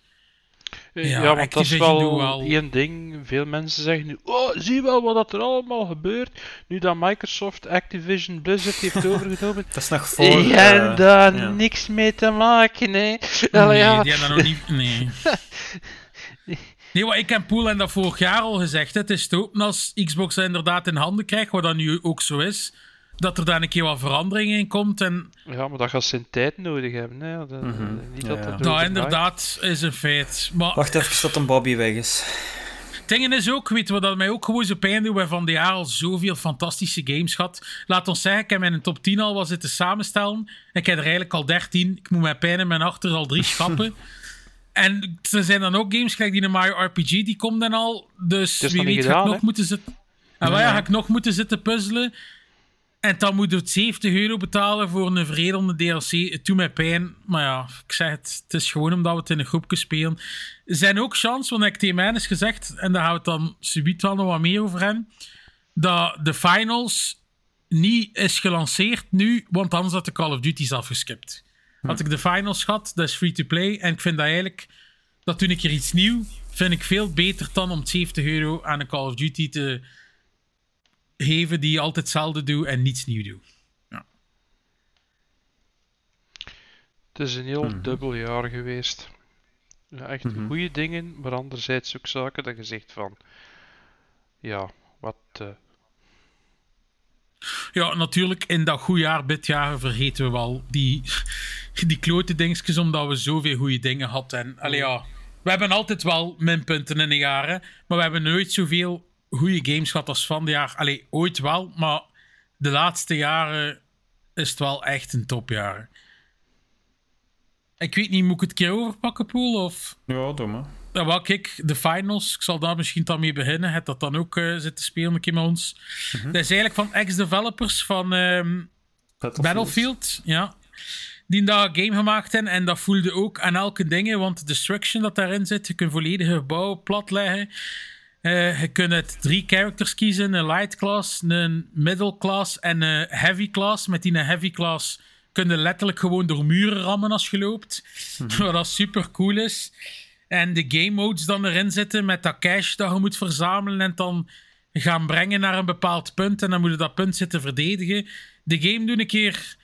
Eh, Ja, Ja, want dat is wel één ding. Veel mensen zeggen nu: Oh, zie wel wat dat er allemaal gebeurt. Nu dat Microsoft Activision Blizzard heeft overgenomen. Dat is nog voor... Ik heb eh, daar ja. niks mee te maken, hè? Allee, nee, ja. die hebben dat nog niet... Nee. Nee, wat ik en Poel en dat vorig jaar al gezegd. Het is te hopen als Xbox inderdaad in handen krijgt, wat dat nu ook zo is, dat er daar een keer wat verandering in komt. En Ja, maar dat gaat zijn tijd nodig hebben. Hè? Dat, Mhm. Niet Ja, dat ja. dat dat overnight- inderdaad is een feit. Maar Wacht even tot een Bobby weg is. het ding is ook, weet je wat dat mij ook gewoon zo pijn doet? We hebben van dit jaar al zoveel fantastische games gehad. Laat ons zeggen, ik heb mijn top 10 al wat zitten samenstellen. Ik heb er eigenlijk al 13. Ik moet mijn pijn in mijn achter al drie schrappen. En er zijn dan ook games, gelijk die een Mario RPG, die komt dan al. Dus wie weet ga ik gedaan, nog moeten zitten... En wel, ja, ga ik nog moeten zitten puzzelen. En dan moet je het 70 euro betalen voor een veredelde DLC. Het doet mij pijn. Maar ja, ik zeg het, het is gewoon omdat we het in een groepje spelen. Er zijn ook chances, want ik tegen mij eens gezegd, en daar gaan we het dan subiet wel nog wat meer over hebben, dat de finals niet is gelanceerd nu, want anders had de Call of Duty's afgeskipt. Had ik de finals gehad, dat is free-to-play, en ik vind dat eigenlijk, dat toen ik er iets nieuw, vind ik veel beter dan om 70 euro aan een Call of Duty te geven die je altijd hetzelfde doet en niets nieuw doet. Het is een heel Mhm. dubbel jaar geweest. Ja, echt Mhm. goede dingen, maar anderzijds ook zaken dat je zegt van... Ja, wat... eh, Ja, natuurlijk, in dat goede jaar, dit jaar, vergeten we wel die, die klote dingetjes, omdat we zoveel goede dingen hadden. En, allee, ja, we hebben altijd wel minpunten in een jaar, hè, maar we hebben nooit zoveel goede games gehad als van dit jaar. Allee, ooit wel, maar de laatste jaren is het wel echt een topjaar. Ik weet niet, moet ik het keer overpakken, Poel? Of... Ja, doe maar. Ja, wel, kijk, de finals, ik zal daar misschien dan mee beginnen. Het dat dan ook eh zitten spelen een keer met ons. Dat is eigenlijk van ex-developers van ehm, Battlefield, ja. Die daar een game gemaakt hebben en dat voelde ook aan elke dingen, want destruction dat daarin zit, je kunt volledige gebouwen platleggen. Eh je kunt drie characters kiezen: een light class, een middle class en een heavy class. Met die heavy class kun je letterlijk gewoon door muren rammen als je loopt. Wat dat super cool is. En de game modes dan erin zitten met dat cash dat je moet verzamelen en dan gaan brengen naar een bepaald punt. En dan moet je dat punt zitten verdedigen. De game doet een keer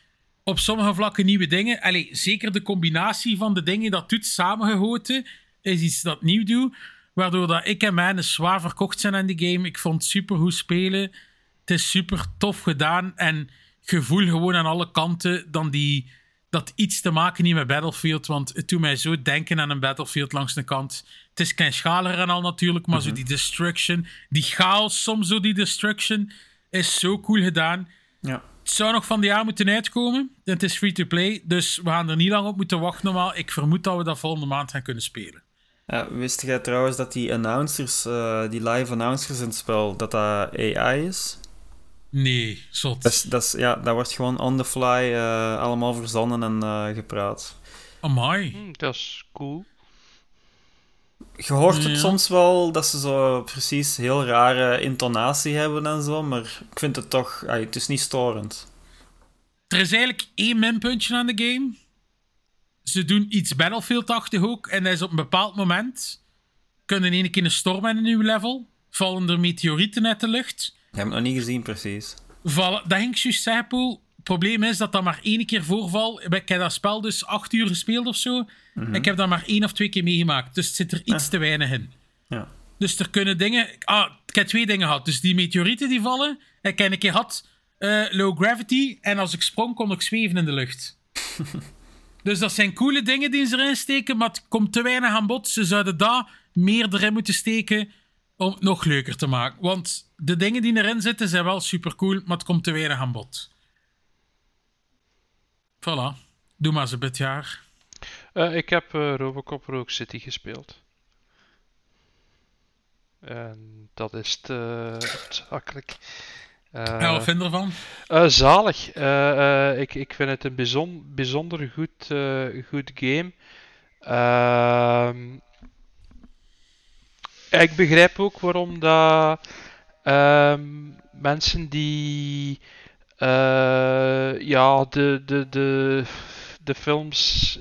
op sommige vlakken nieuwe dingen. Allee, zeker de combinatie van de dingen dat doet samengegoten is iets dat nieuw doet. Waardoor dat ik en mij zwaar verkocht zijn aan die game. Ik vond het super goed spelen. Het is super tof gedaan. En gevoel gewoon aan alle kanten dan die, dat iets te maken niet met Battlefield. Want het doet mij zo denken aan een Battlefield langs de kant. Het is kleinschaliger en al natuurlijk, maar zo die destruction, die chaos soms zo die destruction, is zo cool gedaan. Ja. Het zou nog van die jaar moeten uitkomen. Het is free-to-play, dus we gaan er niet lang op moeten wachten normaal. Ik vermoed dat we dat volgende maand gaan kunnen spelen. Ja, wist jij trouwens dat die announcers, eh, die live announcers in het spel, dat dat AI is? Nee, zot. Dat, is, dat, is, ja, dat wordt gewoon on the fly eh, allemaal verzonnen en eh, gepraat. Amai. hm, dat is cool. Je hoort het Ja. soms wel dat ze zo precies heel rare intonatie hebben en zo, maar ik vind het toch, het is niet storend. Er is eigenlijk één minpuntje aan de game. Ze doen iets Battlefield-achtig ook. En dat is op een bepaald moment... kunnen in één keer een storm in uw level. Vallen er meteorieten uit de lucht. Ik heb het nog niet gezien, precies. Vallen, dat ging ik juist zeggen. Het probleem is dat dat maar één keer voorval. Ik heb dat spel dus acht uur gespeeld of zo. Ik heb dat maar één of twee keer meegemaakt. Dus het zit er iets te weinig in. Ja. Dus er kunnen dingen... Ah, ik heb twee dingen gehad. Dus die meteorieten die vallen. Ik heb een keer gehad eh, low gravity. En als ik sprong, kon ik zweven in de lucht. dus dat zijn coole dingen die ze erin steken. Maar het komt te weinig aan bod. Ze zouden daar meer erin moeten steken om het nog leuker te maken. Want de dingen die erin zitten zijn wel super cool, maar het komt te weinig aan bod. Voilà. Doe maar ze dit jaar. Ik heb eh, Robocop Rogue City gespeeld. En dat is te zakelijk. Ja, wat vind je ervan? Eh, zalig. Eh, eh, ik, ik vind het een bijzon, bijzonder goed, eh, goed game. Ehm, ik begrijp ook waarom dat ehm, mensen die eh, ja, de, de, de, de films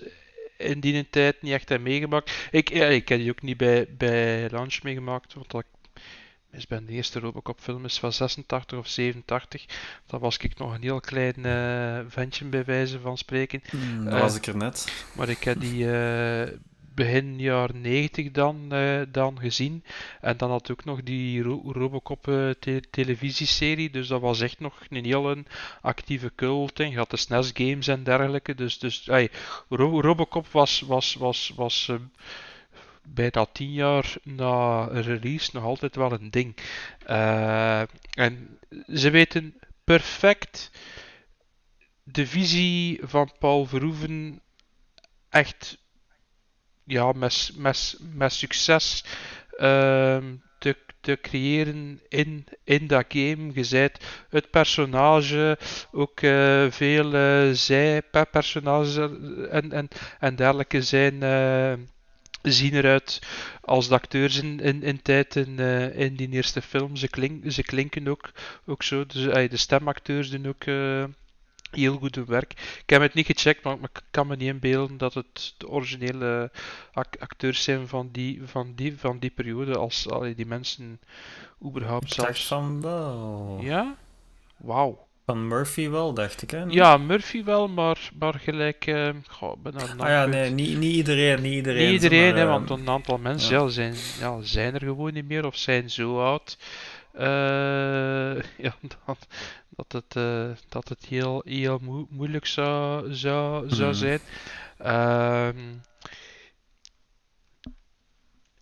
in die tijd niet echt hebben meegemaakt. Ik, ja, ik heb die ook niet bij, bij launch meegemaakt, want dat is bij de eerste Robocop film is van 86 of 87. Dat was ik nog een heel klein eh, ventje bij wijze van spreken. Hmm, Eh, dat was ik er net. Maar ik heb die eh, begin jaren 90 dan, eh, dan gezien. En dan had ook nog die Ro- Robocop eh, te- televisieserie. Dus dat was echt nog een heel een actieve cult. En je had de SNES games en dergelijke. Dus, dus Ro- Robocop was, was, was, was eh, bijna tien jaar na release nog altijd wel een ding. Eh, en ze weten perfect de visie van Paul Verhoeven echt ja, met, met, met succes ehm, te, te creëren in, in dat game. Je zijt het personage, ook eh, veel eh zijpersonages en, en, en dergelijke zijn, zien eruit als de acteurs in, in, in tijd in, eh, in die eerste film. Ze, klink, ze klinken ook, ook zo. Dus, de stemacteurs doen ook eh, heel goed hun werk. Ik heb het niet gecheckt, maar ik kan me niet inbeelden dat het de originele ac- acteurs zijn van die, van die, van die periode. Als allee, die mensen überhaupt Ik zelfs. van wel. Ja? Wauw. Van Murphy wel, dacht ik, hè? Ja, Murphy wel, maar, maar gelijk. eh goh, ben Ah ja, nee, niet, niet iedereen, niet iedereen. Niet iedereen, maar, hè, want een aantal mensen ja. ja. zijn, ja, zijn er gewoon niet meer of zijn zo oud. eh, ja, dat, dat, het, eh, dat het heel, heel moe- moeilijk zou, zou, zou Mhm. zijn. Ehm,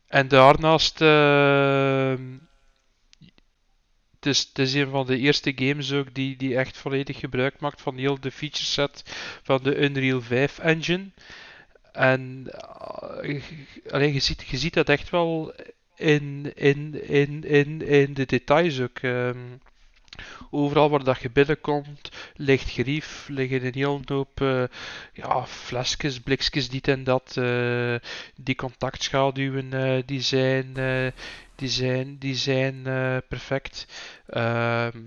en daarnaast, ehm, het, is, het is een van de eerste games ook die, die echt volledig gebruik maakt van heel de feature set van de Unreal 5 engine. En eh, je- allee, je, ziet, je ziet dat echt wel in, in, in, in, in de details ook. ehm. overal waar dat je binnenkomt, ligt gerief, liggen een heel hoop eh, ja, flesjes, blikjes, dit en dat. eh, die contactschaduwen die zijn, die zijn, die zijn eh, perfect. Ehm,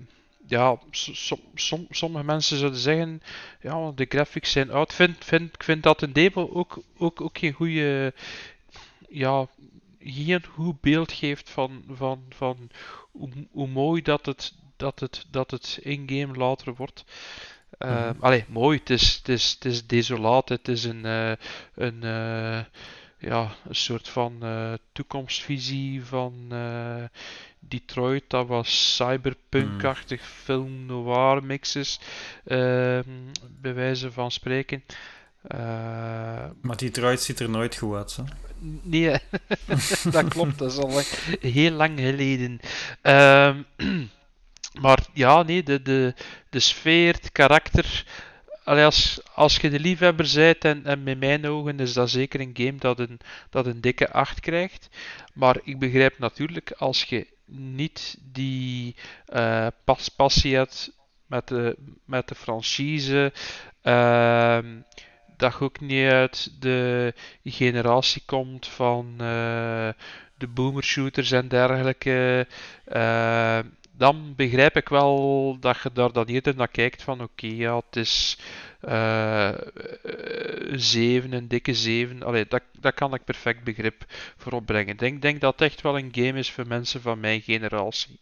ja, som- som- som- sommige mensen zouden zeggen, ja, de graphics zijn oud. Vind, vind, ik vind dat een demo ook, ook, ook geen goede, ja, geen goed beeld geeft van, van, van hoe, hoe mooi dat het, dat het, dat het in-game later wordt. Ehm, Allee, mooi, het is, het is, het is desolaat, het is een, eh, een, eh, ja, een soort van eh, toekomstvisie van eh, Detroit. Dat was cyberpunk-achtig film noir mixes, ehm, bij wijze van spreken. Eh, Maar Detroit ziet er nooit goed uit, zo. Nee, dat klopt, dat is al lang- heel lang geleden. Ehm, maar ja, nee, de, de, de sfeer, het karakter. Allee, als, als je de liefhebber bent, en, en met mijn ogen is dat zeker een game dat een, dat een dikke 8 krijgt. Maar ik begrijp natuurlijk, als je niet die eh, pas, passie hebt met de, met de franchise, ehm, dat je ook niet uit de generatie komt van eh, de boomershooters en dergelijke, eh, dan begrijp ik wel dat je daar dan eerder naar kijkt van oké, ja, het is, eh, zeven, een dikke zeven. Allee, dat, dat kan ik perfect begrip voor opbrengen. Ik denk, denk dat het echt wel een game is voor mensen van mijn generatie.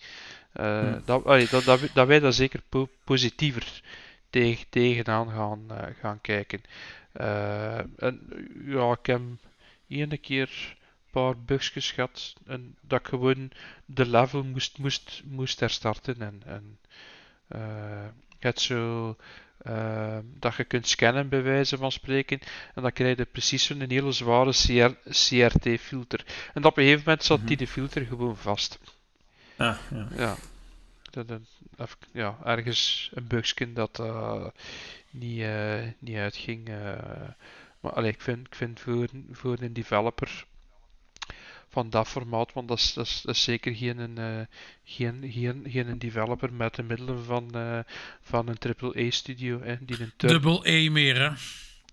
Eh, Hm. dat, allee, dat, dat, dat wij daar zeker po- positiever tegen, tegenaan gaan, gaan kijken. En ja, ik heb ene keer paar bugjes gehad en dat ik gewoon de level moest, moest, moest herstarten. En, en eh, je hebt zo eh, dat je kunt scannen bij wijze van spreken en dan krijg je precies zo'n hele zware CR, CRT-filter. En op een gegeven moment zat die de filter gewoon vast. Ah, ja. Ja, dat, ja ergens een bugje dat eh, niet, niet uitging. maar allee, ik vind, ik vind voor, voor een developer van dat formaat, want dat is, dat is, dat is zeker geen, eh, geen, geen, geen developer met de middelen van, eh, van een AAA-studio. Hè, die een third- Double A meer, hè.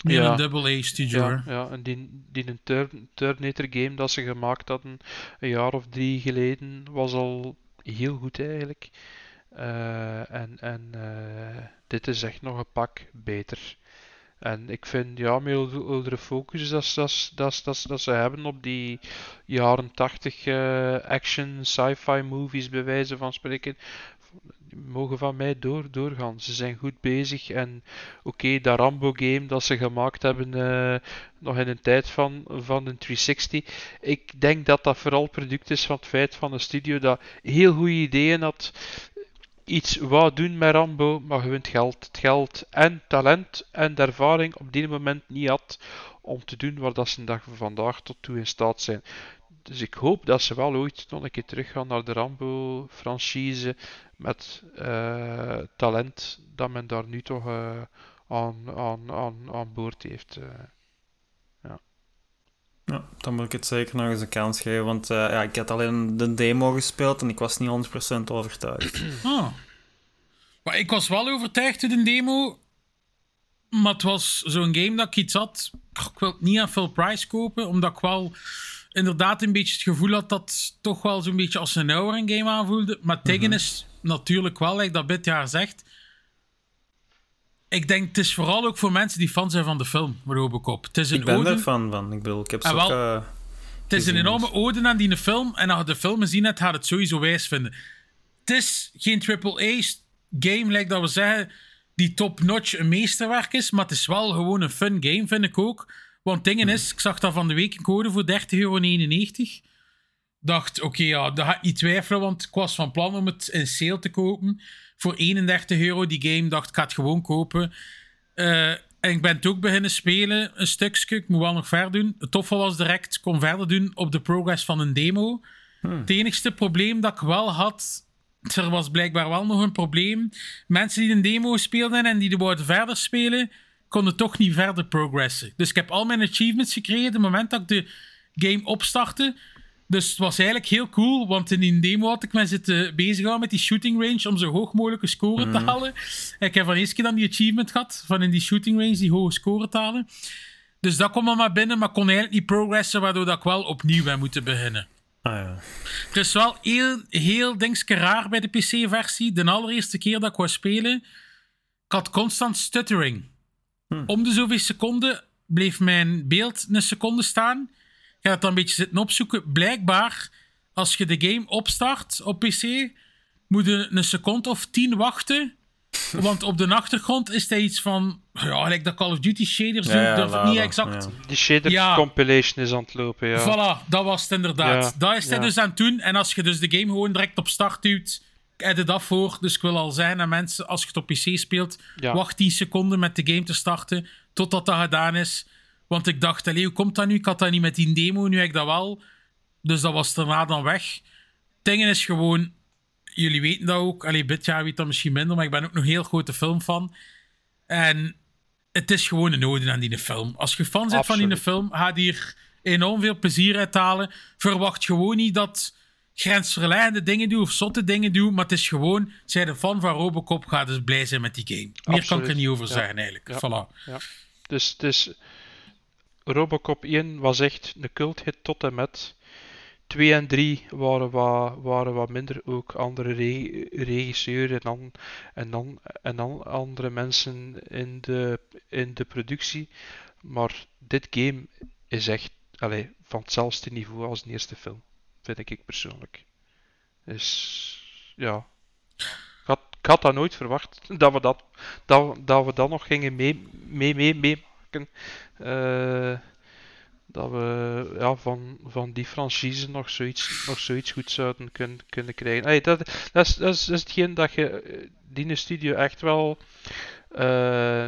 Meer Ja. een double A studio. ja, ja, en die, die een Ter- Terminator game dat ze gemaakt hadden een jaar of drie geleden was al heel goed eigenlijk. Eh, en en dit is echt nog een pak beter. En ik vind, ja, met oudere focus dat, dat, dat, dat ze hebben op die jaren 80 eh, action sci-fi movies, bij wijze van spreken, mogen van mij door, doorgaan. Ze zijn goed bezig en oké, dat Rambo game dat ze gemaakt hebben eh, nog in een tijd van, van een 360. Ik denk dat dat vooral product is van het feit van een studio dat heel goede ideeën had. Iets wou doen met Rambo, maar gewoon geld. Het geld en talent en ervaring op die moment niet had om te doen waar dat ze vandaag tot toe in staat zijn. Dus ik hoop dat ze wel ooit nog een keer teruggaan naar de Rambo-franchise met eh, talent dat men daar nu toch eh, aan, aan, aan, aan boord heeft. eh. Ja, dan moet ik het zeker nog eens een kans geven, want eh, ja, ik had alleen de demo gespeeld en ik was niet 100% overtuigd. Ah. Maar ik was wel overtuigd in de demo. Maar het was zo'n game dat ik iets had. Ik wil het niet aan full price kopen, omdat ik wel inderdaad een beetje het gevoel had dat het toch wel zo'n beetje als een ouder game aanvoelde. Maar het ding is natuurlijk wel, like dat Bit jaar zegt. Ik denk het is vooral ook voor mensen die fan zijn van de film, Robocop. Het is een Ik ben ode- er fan van. Ik bedoel, ik heb wel. eh, Het is een enorme dus. ode aan die film. En als je de film gezien hebt, gaat het sowieso wijs vinden. Het is geen AAA-game, like dat we zeggen, die top-notch een meesterwerk is. Maar het is wel gewoon een fun game, vind ik ook. Want dingen is, ik zag dat van de week een code voor 30,99 euro. Dacht, oké, ja, dat ga ik niet twijfelen, want ik was van plan om het in sale te kopen. Voor 31 euro die game, dacht ik ga het gewoon kopen. Eh, en ik ben het ook beginnen spelen, een stukje. Ik moet wel nog verder doen. Het toffe was direct, kon verder doen op de progress van een demo. Het enigste probleem dat ik wel had, er was blijkbaar wel nog een probleem. Mensen die een demo speelden en die de wouden verder spelen, konden toch niet verder progressen. Dus ik heb al mijn achievements gekregen op het moment dat ik de game opstartte. Dus het was eigenlijk heel cool, want in die demo had ik me zitten bezighouden met die shooting range om zo hoog mogelijke score te halen. En ik heb van eerste keer dan die achievement gehad, van in die shooting range die hoge score te halen. Dus dat kwam allemaal binnen, maar kon eigenlijk niet progressen, waardoor dat ik wel opnieuw ben moeten beginnen. Ah ja. Het is wel heel, heel dingske raar bij de PC-versie. De allereerste keer dat ik wou spelen, ik had constant stuttering. Om de zoveel seconden bleef mijn beeld een seconde staan. Ik ga het dan een beetje zitten opzoeken. Blijkbaar, als je de game opstart op PC, moet je een seconde of tien wachten. Want op de achtergrond is er iets van... Ja, gelijk dat Call of Duty shader zo. Ja, durf het niet exact ja. Die shader Ja. compilation is aan het lopen, ja. Voilà, dat was het inderdaad. Ja, Dat is hij ja. dus aan het doen. En als je dus de game gewoon direct op start duwt, heb je dat voor. Dus ik wil al zeggen aan mensen, als je het op PC speelt, Ja. wacht 10 seconden met de game te starten, totdat dat gedaan is. Want ik dacht, allee, hoe komt dat nu? Ik had dat niet met die demo, nu heb ik dat wel. Dus dat was daarna dan weg. Dingen is gewoon, jullie weten dat ook. Allee, Bitja weet dat misschien minder, maar ik ben ook nog een heel grote film fan. En het is gewoon een ode aan die film. Als je fan bent van die film, ga hier enorm veel plezier uit halen. Verwacht gewoon niet dat grensverleggende dingen doen of zotte dingen doen, maar het is gewoon, zij de fan van Robocop, gaat dus blij zijn met die game. Meer kan ik er niet over Ja. zeggen eigenlijk. Ja. Voilà. Ja. Dus, dus Robocop 1 was echt een culthit tot en met. 2 en 3 waren wat, waren wat minder. Ook andere re regisseurs en dan, en, dan, en dan andere mensen in de, in de productie. Maar dit game is echt allee, van hetzelfde niveau als de eerste film. Vind ik persoonlijk. Dus ja. Ik had, ik dat nooit verwacht. Dat we dat, dat, dat, we dat nog gingen mee, mee, mee, meemaken. Uh, dat we ja, van, van die franchise nog zoiets, nog zoiets goed zouden kunnen, kunnen krijgen. Hey, dat, dat, is, dat, is, dat is hetgeen dat je die studio echt wel uh,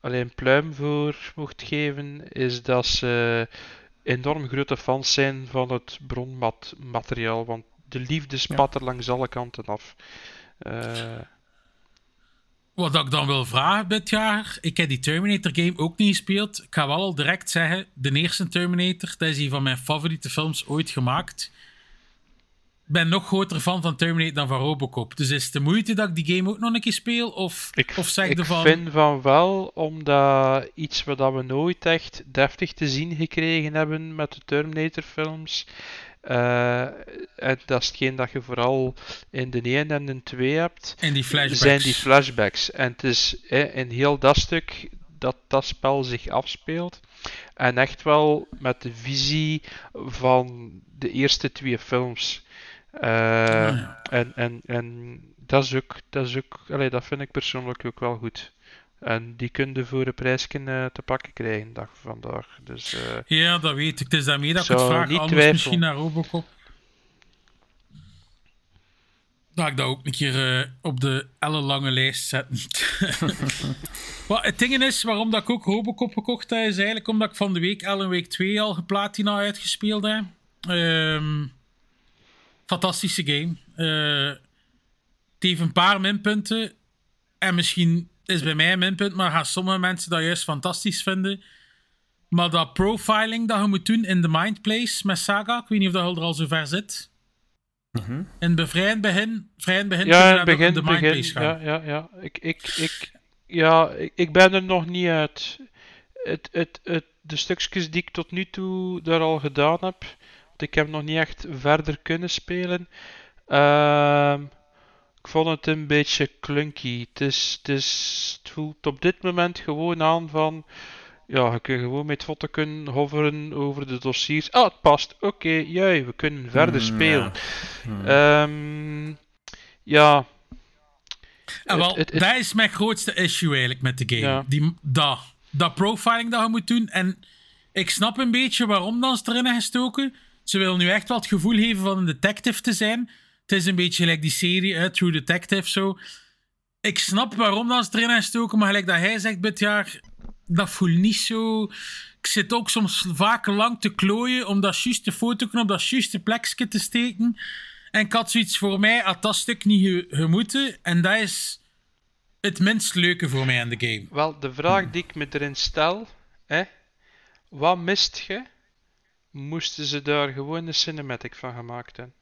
alleen pluim voor mocht geven, is dat ze enorm grote fans zijn van het bronmateriaal, want de liefde spat er langs alle kanten af. Uh, wat ik dan wil vragen dit jaar, ik heb die Terminator game ook niet gespeeld. Ik ga wel al direct zeggen, de eerste Terminator, dat is een van mijn favoriete films ooit gemaakt. Ik ben nog groter fan van Terminator dan van Robocop. Dus is het de moeite dat ik die game ook nog een keer speel? Of, ik, of zeg ik vind van wel, omdat iets wat we nooit echt deftig te zien gekregen hebben met de Terminator films, dat is hetgeen dat je vooral in de 1 en de 2 hebt. En die flashbacks. Zijn die flashbacks. En het is in heel dat stuk dat dat spel zich afspeelt. En echt wel met de visie van de eerste twee films. Uh, ja. en, en, en dat is ook, dat, is ook allee, dat vind ik persoonlijk ook wel goed. En die kun je voor een prijsje uh, te pakken krijgen dag vandaag. Dus, uh, ja, dat weet ik. Het is daarmee dat ik het vraag. Anders twijfel. misschien naar Robocop. Dat ik dat ook een keer uh, op de ellenlange lijst zetten. Wat het ding is, waarom dat ik ook Robocop gekocht heb, is eigenlijk omdat ik van de week Ellen Week 2 al geplatina uitgespeeld heb. Um, fantastische game. Het heeft een paar minpunten. En misschien is bij mij een minpunt, maar gaan sommige mensen dat juist fantastisch vinden. Maar dat profiling dat je moet doen in de Mindplace met Saga, ik weet niet of dat er al zo ver zit. Mm -hmm. In begin, begin, begin ja, in begin, de Mindplace gaan. Ja, ja, ja. Ik, ik, ik, ja, ik, ik ben er nog niet uit. Het, het, het, de stukjes die ik tot nu toe daar al gedaan heb, want ik heb nog niet echt verder kunnen spelen. Ehm uh, ik vond het een beetje clunky. Het, is, het, is, het voelt op dit moment gewoon aan van. Ja, je kunt gewoon met foto kunnen hoveren over de dossiers. Ah, het past. Oké, okay, juist, we kunnen verder mm, spelen. Ja. Um, ja. En wel, dat is mijn grootste issue eigenlijk met de game. Ja. Die, dat, dat profiling dat je moet doen. En ik snap een beetje waarom dan ze erin gestoken. Ze willen nu echt wel het gevoel geven van een detective te zijn. Het is een beetje gelijk die serie, hè, True Detective, zo. Ik snap waarom dat ze erin gestoken, maar gelijk dat hij zegt dit jaar, dat voelt niet zo... Ik zit ook soms vaak lang te klooien om dat juiste foto op dat juiste plekje te steken. En ik had zoiets voor mij, had dat stuk niet gemoeten. En dat is het minst leuke voor mij aan de game. Wel, de vraag die ik me erin stel, hè, wat mist je? Moesten ze daar gewoon een cinematic van gemaakt hebben?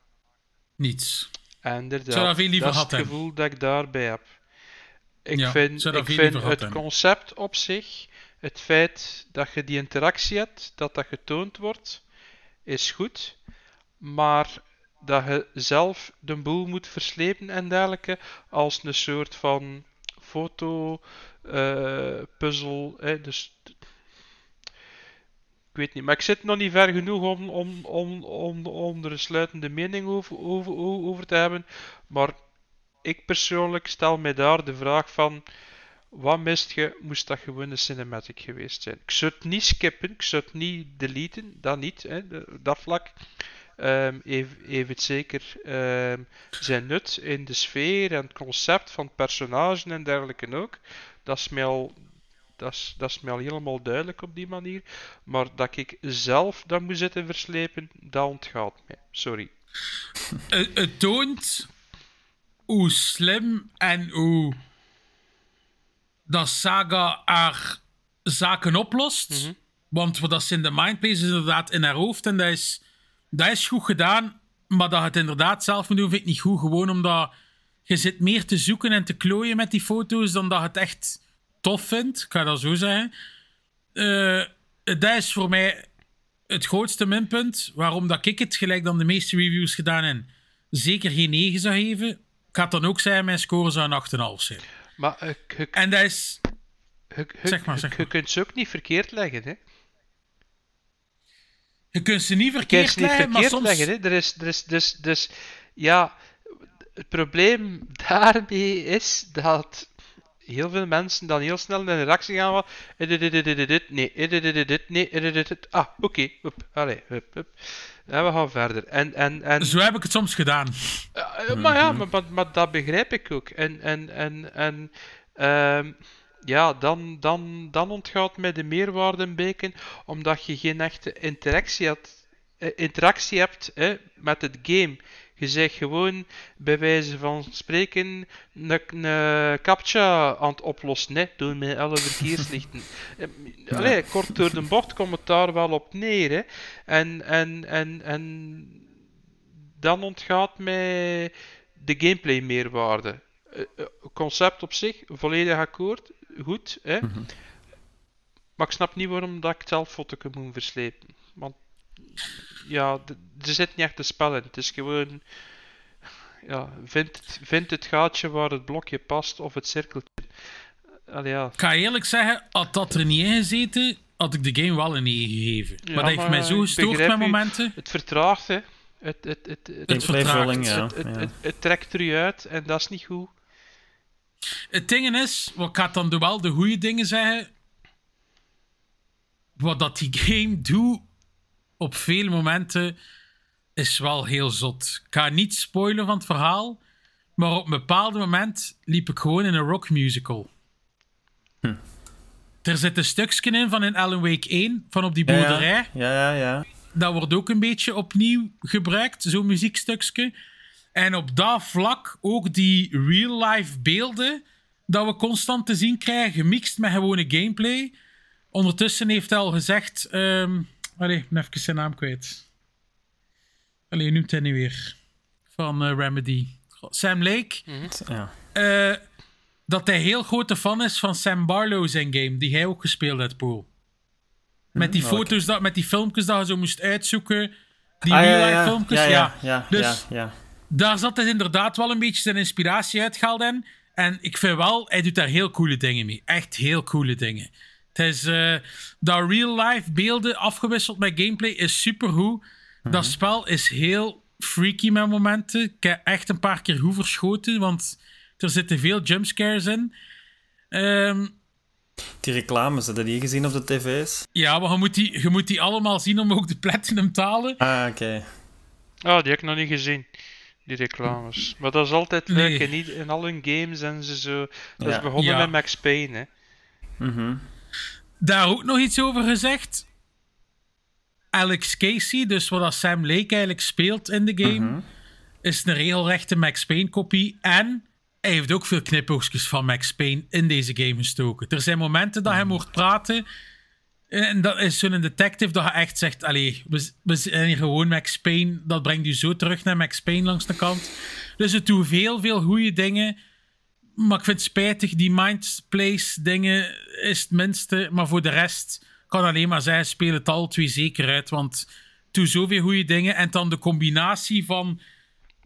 Niets. Inderdaad, Zou dat, veel liever dat is het gevoel dat ik daarbij heb. Ik ja, vind, ik vind het concept op zich, het feit dat je die interactie hebt, dat dat getoond wordt, is goed. Maar dat je zelf de boel moet verslepen en dergelijke, als een soort van foto, uh, puzzel. dus ik weet niet, maar ik zit nog niet ver genoeg om, om, om, om, om er een sluitende mening over, over, over te hebben. Maar ik persoonlijk stel mij daar de vraag van... Wat mist je? Moest dat gewoon een cinematic geweest zijn? Ik zou het niet skippen, ik zou het niet deleten, dat niet, hè, dat vlak. Um, even, het zeker um, zijn nut in de sfeer en het concept van het personage en dergelijke ook. Dat is mij al dat is, dat is mij al helemaal duidelijk op die manier. Maar dat ik zelf dat moet zitten verslepen, dat ontgaat mij. Sorry. Het, het toont hoe slim en hoe dat Saga haar zaken oplost. Mm -hmm. Want wat dat in de mindplace is inderdaad in haar hoofd en dat is, dat is goed gedaan. Maar dat het inderdaad zelf moet doen, vind ik niet goed. Gewoon omdat je zit meer te zoeken en te klooien met die foto's dan dat het echt tof vind. Ik ga dat zo zeggen. Uh, dat is voor mij het grootste minpunt, waarom dat ik het gelijk dan de meeste reviews gedaan en zeker geen 9 zou geven, ik had dan ook zeggen, mijn score zou een 8,5 zijn. Maar eh, je, En dat is... zeg maar, je- kunt ze ook niet verkeerd leggen, hè? Je kunt ze niet verkeerd ze niet leggen, maar soms... leggen, hè? Er is, er is, dus, dus, ja, het probleem daarmee is dat heel veel mensen dan heel snel in de reactie gaan van eh, dit, dit, dit, dit, nee, eh, dit, dit, dit, dit, nee, eh, dit, dit, dit. ah, oké, hup, allee, hup, hup. En we gaan verder. En, en, en, Zo heb ik het soms gedaan. Maar ja, maar, maar, maar dat begrijp ik ook. En, en, en, en ehm, ja, dan, dan, dan ontgaat mij de meerwaarde een beetje, omdat je geen echte interactie, had, interactie hebt hè, met het game. Je zegt gewoon, bij wijze van spreken, een, captcha aan het oplossen, hè, door met alle verkeerslichten. Eh, Allee, kort door de bocht komt het daar wel op neer. Hè. En, en, en, en dan ontgaat mij de gameplay meerwaarde. Eh, eh, concept op zich, volledig akkoord, goed. Hè? Maar ik snap niet waarom dat ik het zelf fotoken moet verslepen. Want ja, er zit niet echt een spel in. Het is gewoon. Ja, vind, het- vind het gaatje waar het blokje past of het cirkeltje. Allee, ja. Ik ga eerlijk zeggen, had dat er niet in gezeten, had ik de game wel een 9 gegeven. Ja, maar dat heeft mij zo gestoord met u. momenten. Het vertraagt, hè. Het, het, het, het, vertraagt. ja. het, ja. het, het trekt er u uit en dat is niet goed. Het ding is, wat ik ga dan wel de goede dingen zeggen. Wat dat die game doet op veel momenten is wel heel zot. Ik ga niet spoilen van het verhaal, maar op een bepaald moment liep ik gewoon in een rock musical. Er zit een stukje in van in Alan Wake 1, van op die boerderij. Ja, ja, ja. dat wordt ook een beetje opnieuw gebruikt, zo'n muziekstukje. En op dat vlak ook die real-life beelden dat we constant te zien krijgen, gemixt met gewone gameplay. Ondertussen heeft hij al gezegd... ehm allee, ik ben even zijn naam kwijt. Allee, hij nu weer? Van eh, Remedy. Sam Lake. ja. eh, dat hij heel grote fan is van Sam Barlow zijn game, die hij ook gespeeld heeft, Paul. Met die foto's, dat, met die filmpjes dat je zo moest uitzoeken. Die Ah, ja, real-life ja, filmpjes, ja. ja. Ja, ja, Dus- ja, ja. Daar zat hij inderdaad wel een beetje zijn inspiratie uitgehaald in. En ik vind wel, hij doet daar heel coole dingen mee. Echt heel coole dingen. Het is, eh, dat real-life beelden afgewisseld met gameplay is supergoed. Dat spel is heel freaky met momenten. Ik heb echt een paar keer goed verschoten, want er zitten veel jumpscares in. Ehm, Die reclames, heb je die gezien op de tv's? ja, maar je moet, die, je moet die allemaal zien om ook de platinum te halen. Ah, oké. Ah, die heb ik nog niet gezien. Die reclames. Maar dat is altijd Nee. leuk. In, ied- in al hun games en ze zo. Dat is begonnen Ja. met Max Payne. Hè. Mhm. Daar ook nog iets over gezegd. Alex Casey, dus wat Sam Lake eigenlijk speelt in de game, is een regelrechte Max Payne kopie. En hij heeft ook veel knipoogjes van Max Payne in deze game gestoken. Er zijn momenten dat hij hoort praten. En dat is zo'n detective dat je echt zegt: Allee, we, we zijn hier gewoon Max Payne. Dat brengt u zo terug naar Max Payne langs de kant. Dus het doet veel, veel goede dingen. Maar ik vind het spijtig, die Mind Place dingen is het minste. Maar voor de rest kan alleen maar zeggen, speel het al twee zeker uit. Want doet zoveel goede dingen. En dan de combinatie van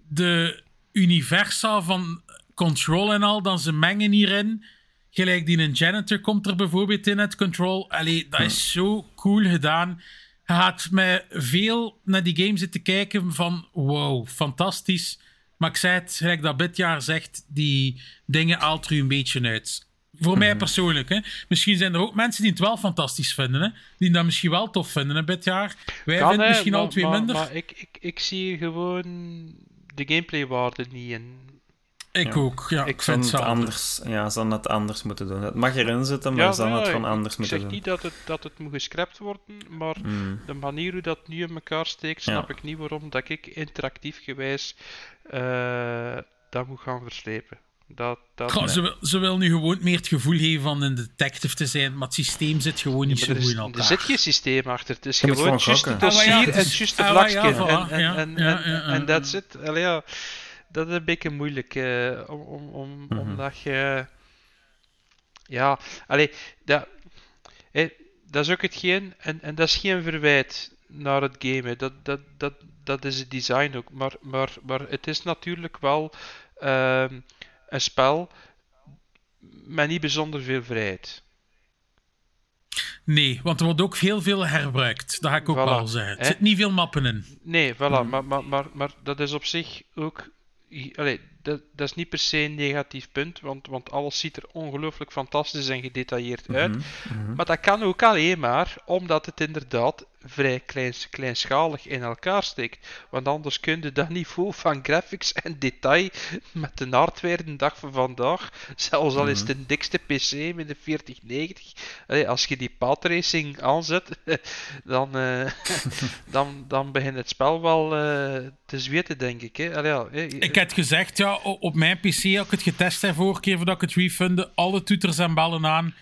de universa van Control en al, dan ze mengen hierin. Gelijk die een janitor komt er bijvoorbeeld in het Control. Allee, dat is zo cool gedaan. Je gaat met veel naar die game zitten kijken van wow, fantastisch. Maar ik zei het, gelijk dat Bitjaar zegt, die dingen haalt er een beetje uit. Voor mij persoonlijk. Hè. Misschien zijn er ook mensen die het wel fantastisch vinden. Hè. Die dat misschien wel tof vinden, hè, Bitjaar. Wij Kan, vinden hè, misschien maar, al twee maar- minder. Maar ik, ik, ik zie gewoon de gameplaywaarde niet in. Ik Ja. ook, ja. Ik Ik vind het anders, ja, zou het anders moeten doen. Het mag erin zitten, maar Ja, zou ja, het ik- gewoon anders ik moeten zeg doen. niet dat het, dat het moet gescrapt worden, maar Mm. de manier hoe dat nu in elkaar steekt, Ja. snap ik niet waarom dat ik interactief gewijs eh, dat moet gaan verslepen. Dat, dat, Goh, ze, wil, ze wil nu gewoon meer het gevoel geven van een detective te zijn, maar het systeem zit gewoon niet zo er, goed in er elkaar. zit geen systeem achter. Het is Je gewoon juist het. Ah, dossier en is- juist het vlakje. En, en, ja, dat is een beetje moeilijk. eh, om, om, om, Mhm. Omdat je... Ja, allee, dat, dat is ook hetgeen, en, en dat is geen verwijt naar het gamen. Dat, dat, dat, dat is het design ook. Maar, maar, maar het is natuurlijk wel ehm, een spel met niet bijzonder veel vrijheid. Nee, want er wordt ook heel veel herbruikt. Dat ga ik ook Voilà. wel zeggen. Er zit niet veel mappen in. Nee, voilà, maar, maar, maar, maar dat is op zich ook. Allee, dat, dat is niet per se een negatief punt, want, want alles ziet er ongelooflijk fantastisch en gedetailleerd uit. Maar dat kan ook alleen maar omdat het inderdaad vrij klein, kleinschalig in elkaar steekt. Want anders kun je dat niveau van graphics en detail met de hardware de dag van vandaag, zelfs al is het een dikste PC met een 4090, allee, als je die padracing aanzet, dan, eh, dan, dan begint het spel wel eh, te zweten, denk ik. Hè? Allee, ja, hè, Ik had gezegd, ja, op mijn PC had ik het getest hè, vorige keer voordat ik het refundde. Alle toeters en ballen aan.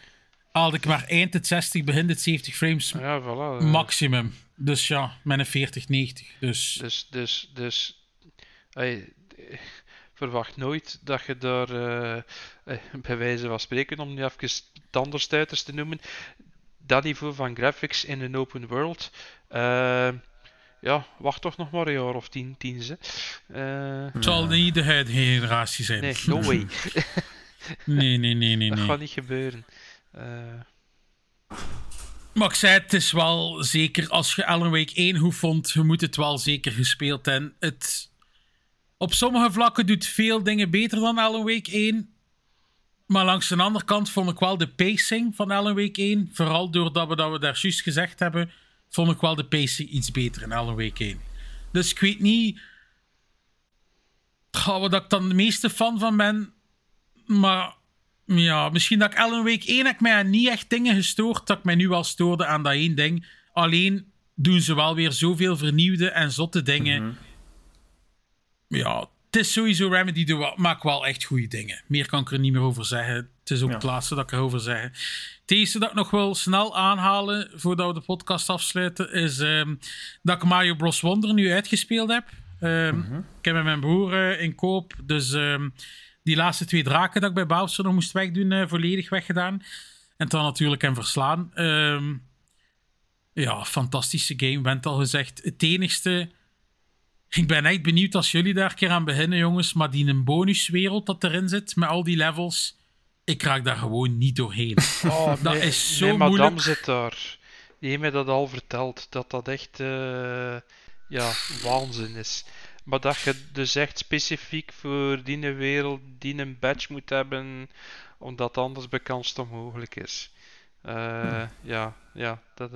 Haalde ik maar eind het 60, begin het 70 frames ja, voilà. maximum. Dus ja, met een 4090. Dus Dus, dus, dus eh, verwacht nooit dat je daar, eh, eh, bij wijze van spreken, om nu even tandenstuiters te noemen, dat niveau van graphics in een open world, eh, ja, wacht toch nog maar een jaar of tien, tien ze. Eh, het zal niet de huidige generatie zijn. nee, no way. nee, nee, nee, nee. Dat nee. gaat niet gebeuren. Eh, Maar ik zei, het is wel zeker, als je Alan Wake 1 goed vond, je moet het wel zeker gespeeld hebben. Het, op sommige vlakken doet veel dingen beter dan Alan Wake 1. Maar langs de andere kant vond ik wel de pacing van Alan Wake 1, vooral doordat we dat we daar juist gezegd hebben, vond ik wel de pacing iets beter in Alan Wake 1. Dus ik weet niet wat ik dan de meeste fan van ben, maar ja, misschien dat ik Alan Wake 1 heb ik mij aan niet echt dingen gestoord dat ik mij nu wel stoorde aan dat één ding. Alleen doen ze wel weer zoveel vernieuwde en zotte dingen. Ja, het is sowieso Remedy wel, maakt wel echt goede dingen. Meer kan ik er niet meer over zeggen. Het is ook Ja. het laatste dat ik erover zeg. Het eerste dat ik nog wel snel aanhalen voordat we de podcast afsluiten is ehm, dat ik Mario Bros. Wonder nu uitgespeeld heb. Ehm, Ik heb met mijn broer eh, in koop, dus ehm, die laatste twee draken dat ik bij Bowser nog moest wegdoen, eh, volledig weggedaan. En dan natuurlijk hem verslaan. Ja, fantastische game, bent al gezegd. Het enigste... Ik ben echt benieuwd als jullie daar een keer aan beginnen, jongens. Maar die een bonuswereld dat erin zit, met al die levels... Ik raak daar gewoon niet doorheen. oh, Dat nee, is zo nee, madame moeilijk. zit daar. Die heeft mij dat al verteld, dat dat echt eh, ja, waanzin is. Maar dat je dus echt specifiek voor die wereld die een badge moet hebben, omdat anders bekans onmogelijk is. Eh, Ja, ja, dat...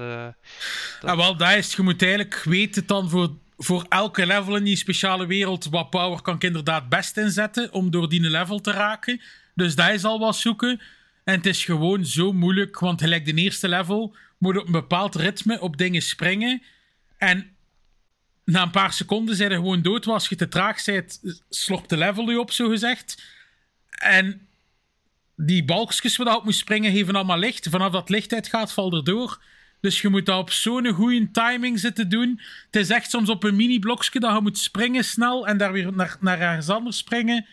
Ja, wel, dat is. Je moet eigenlijk weten dan voor, voor elke level in die speciale wereld wat power kan ik inderdaad best inzetten om door die level te raken. Dus dat is al wat zoeken. En het is gewoon zo moeilijk, want gelijk de eerste level moet op een bepaald ritme op dingen springen. En na een paar seconden zijn je gewoon dood. Als je te traag bent, slopt de level je op, zo gezegd. En die balkjes waar je op moet springen, geven allemaal licht. Vanaf dat licht uitgaat, valt er door. Dus je moet dat op zo'n goede timing zitten doen. Het is echt soms op een mini-blokje dat je moet springen snel en daar weer naar, naar ergens anders springen.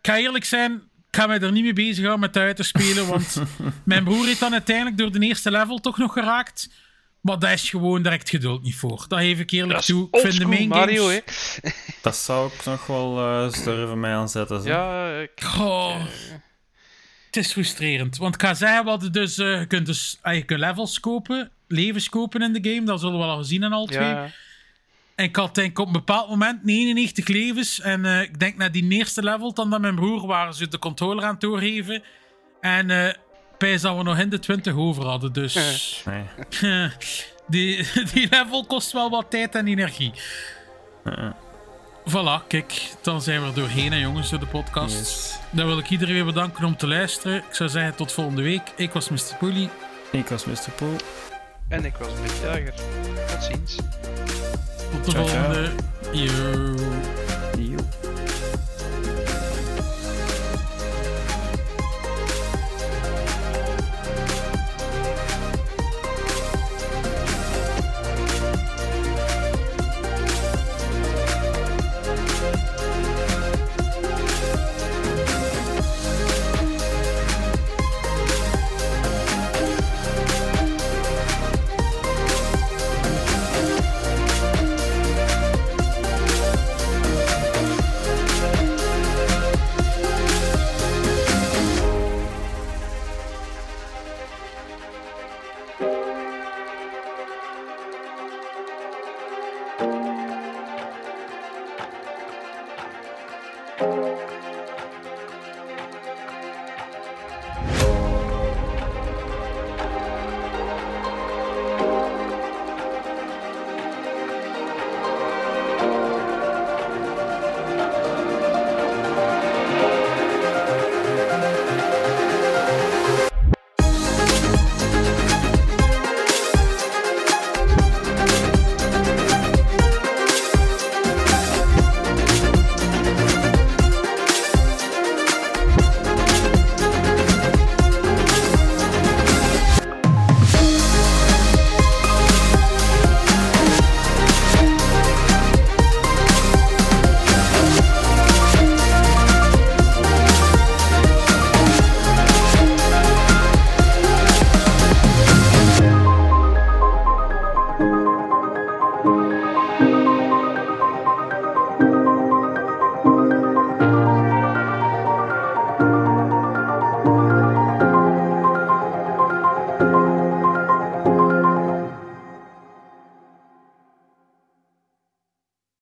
Ik ga eerlijk zijn, ga mij er niet mee bezighouden met uit te spelen, want mijn broer heeft dan uiteindelijk door de eerste level toch nog geraakt. Maar dat is gewoon direct geduld niet voor. Dat geef ik eerlijk toe. Ik vind de main Mario, games... Dat zou ik nog wel eh durven mij aanzetten. zo. Ja, ik, Goh. Het is frustrerend. Want ik ga zeggen, hadden dus, eh, je kunt dus ah, je kunt levels kopen, levens kopen in de game. Dat zullen we wel al gezien in al twee. ja, En ik had denk ik op een bepaald moment 99 levens. En eh, ik denk na die eerste level, dan dat mijn broer, waren ze de controller aan het doorgeven. En eh bij dat we nog in de 20 over hadden. Dus Nee. die, die level kost wel wat tijd en energie. Voilà, kijk, dan zijn we er doorheen, hè, jongens, door de podcast. Yes. Dan wil ik iedereen weer bedanken om te luisteren. Ik zou zeggen, tot volgende week. Ik was Mr. Poelie. Ik was Mr. Poel. en ik was Mick Jager. Tot ziens. De Ciao.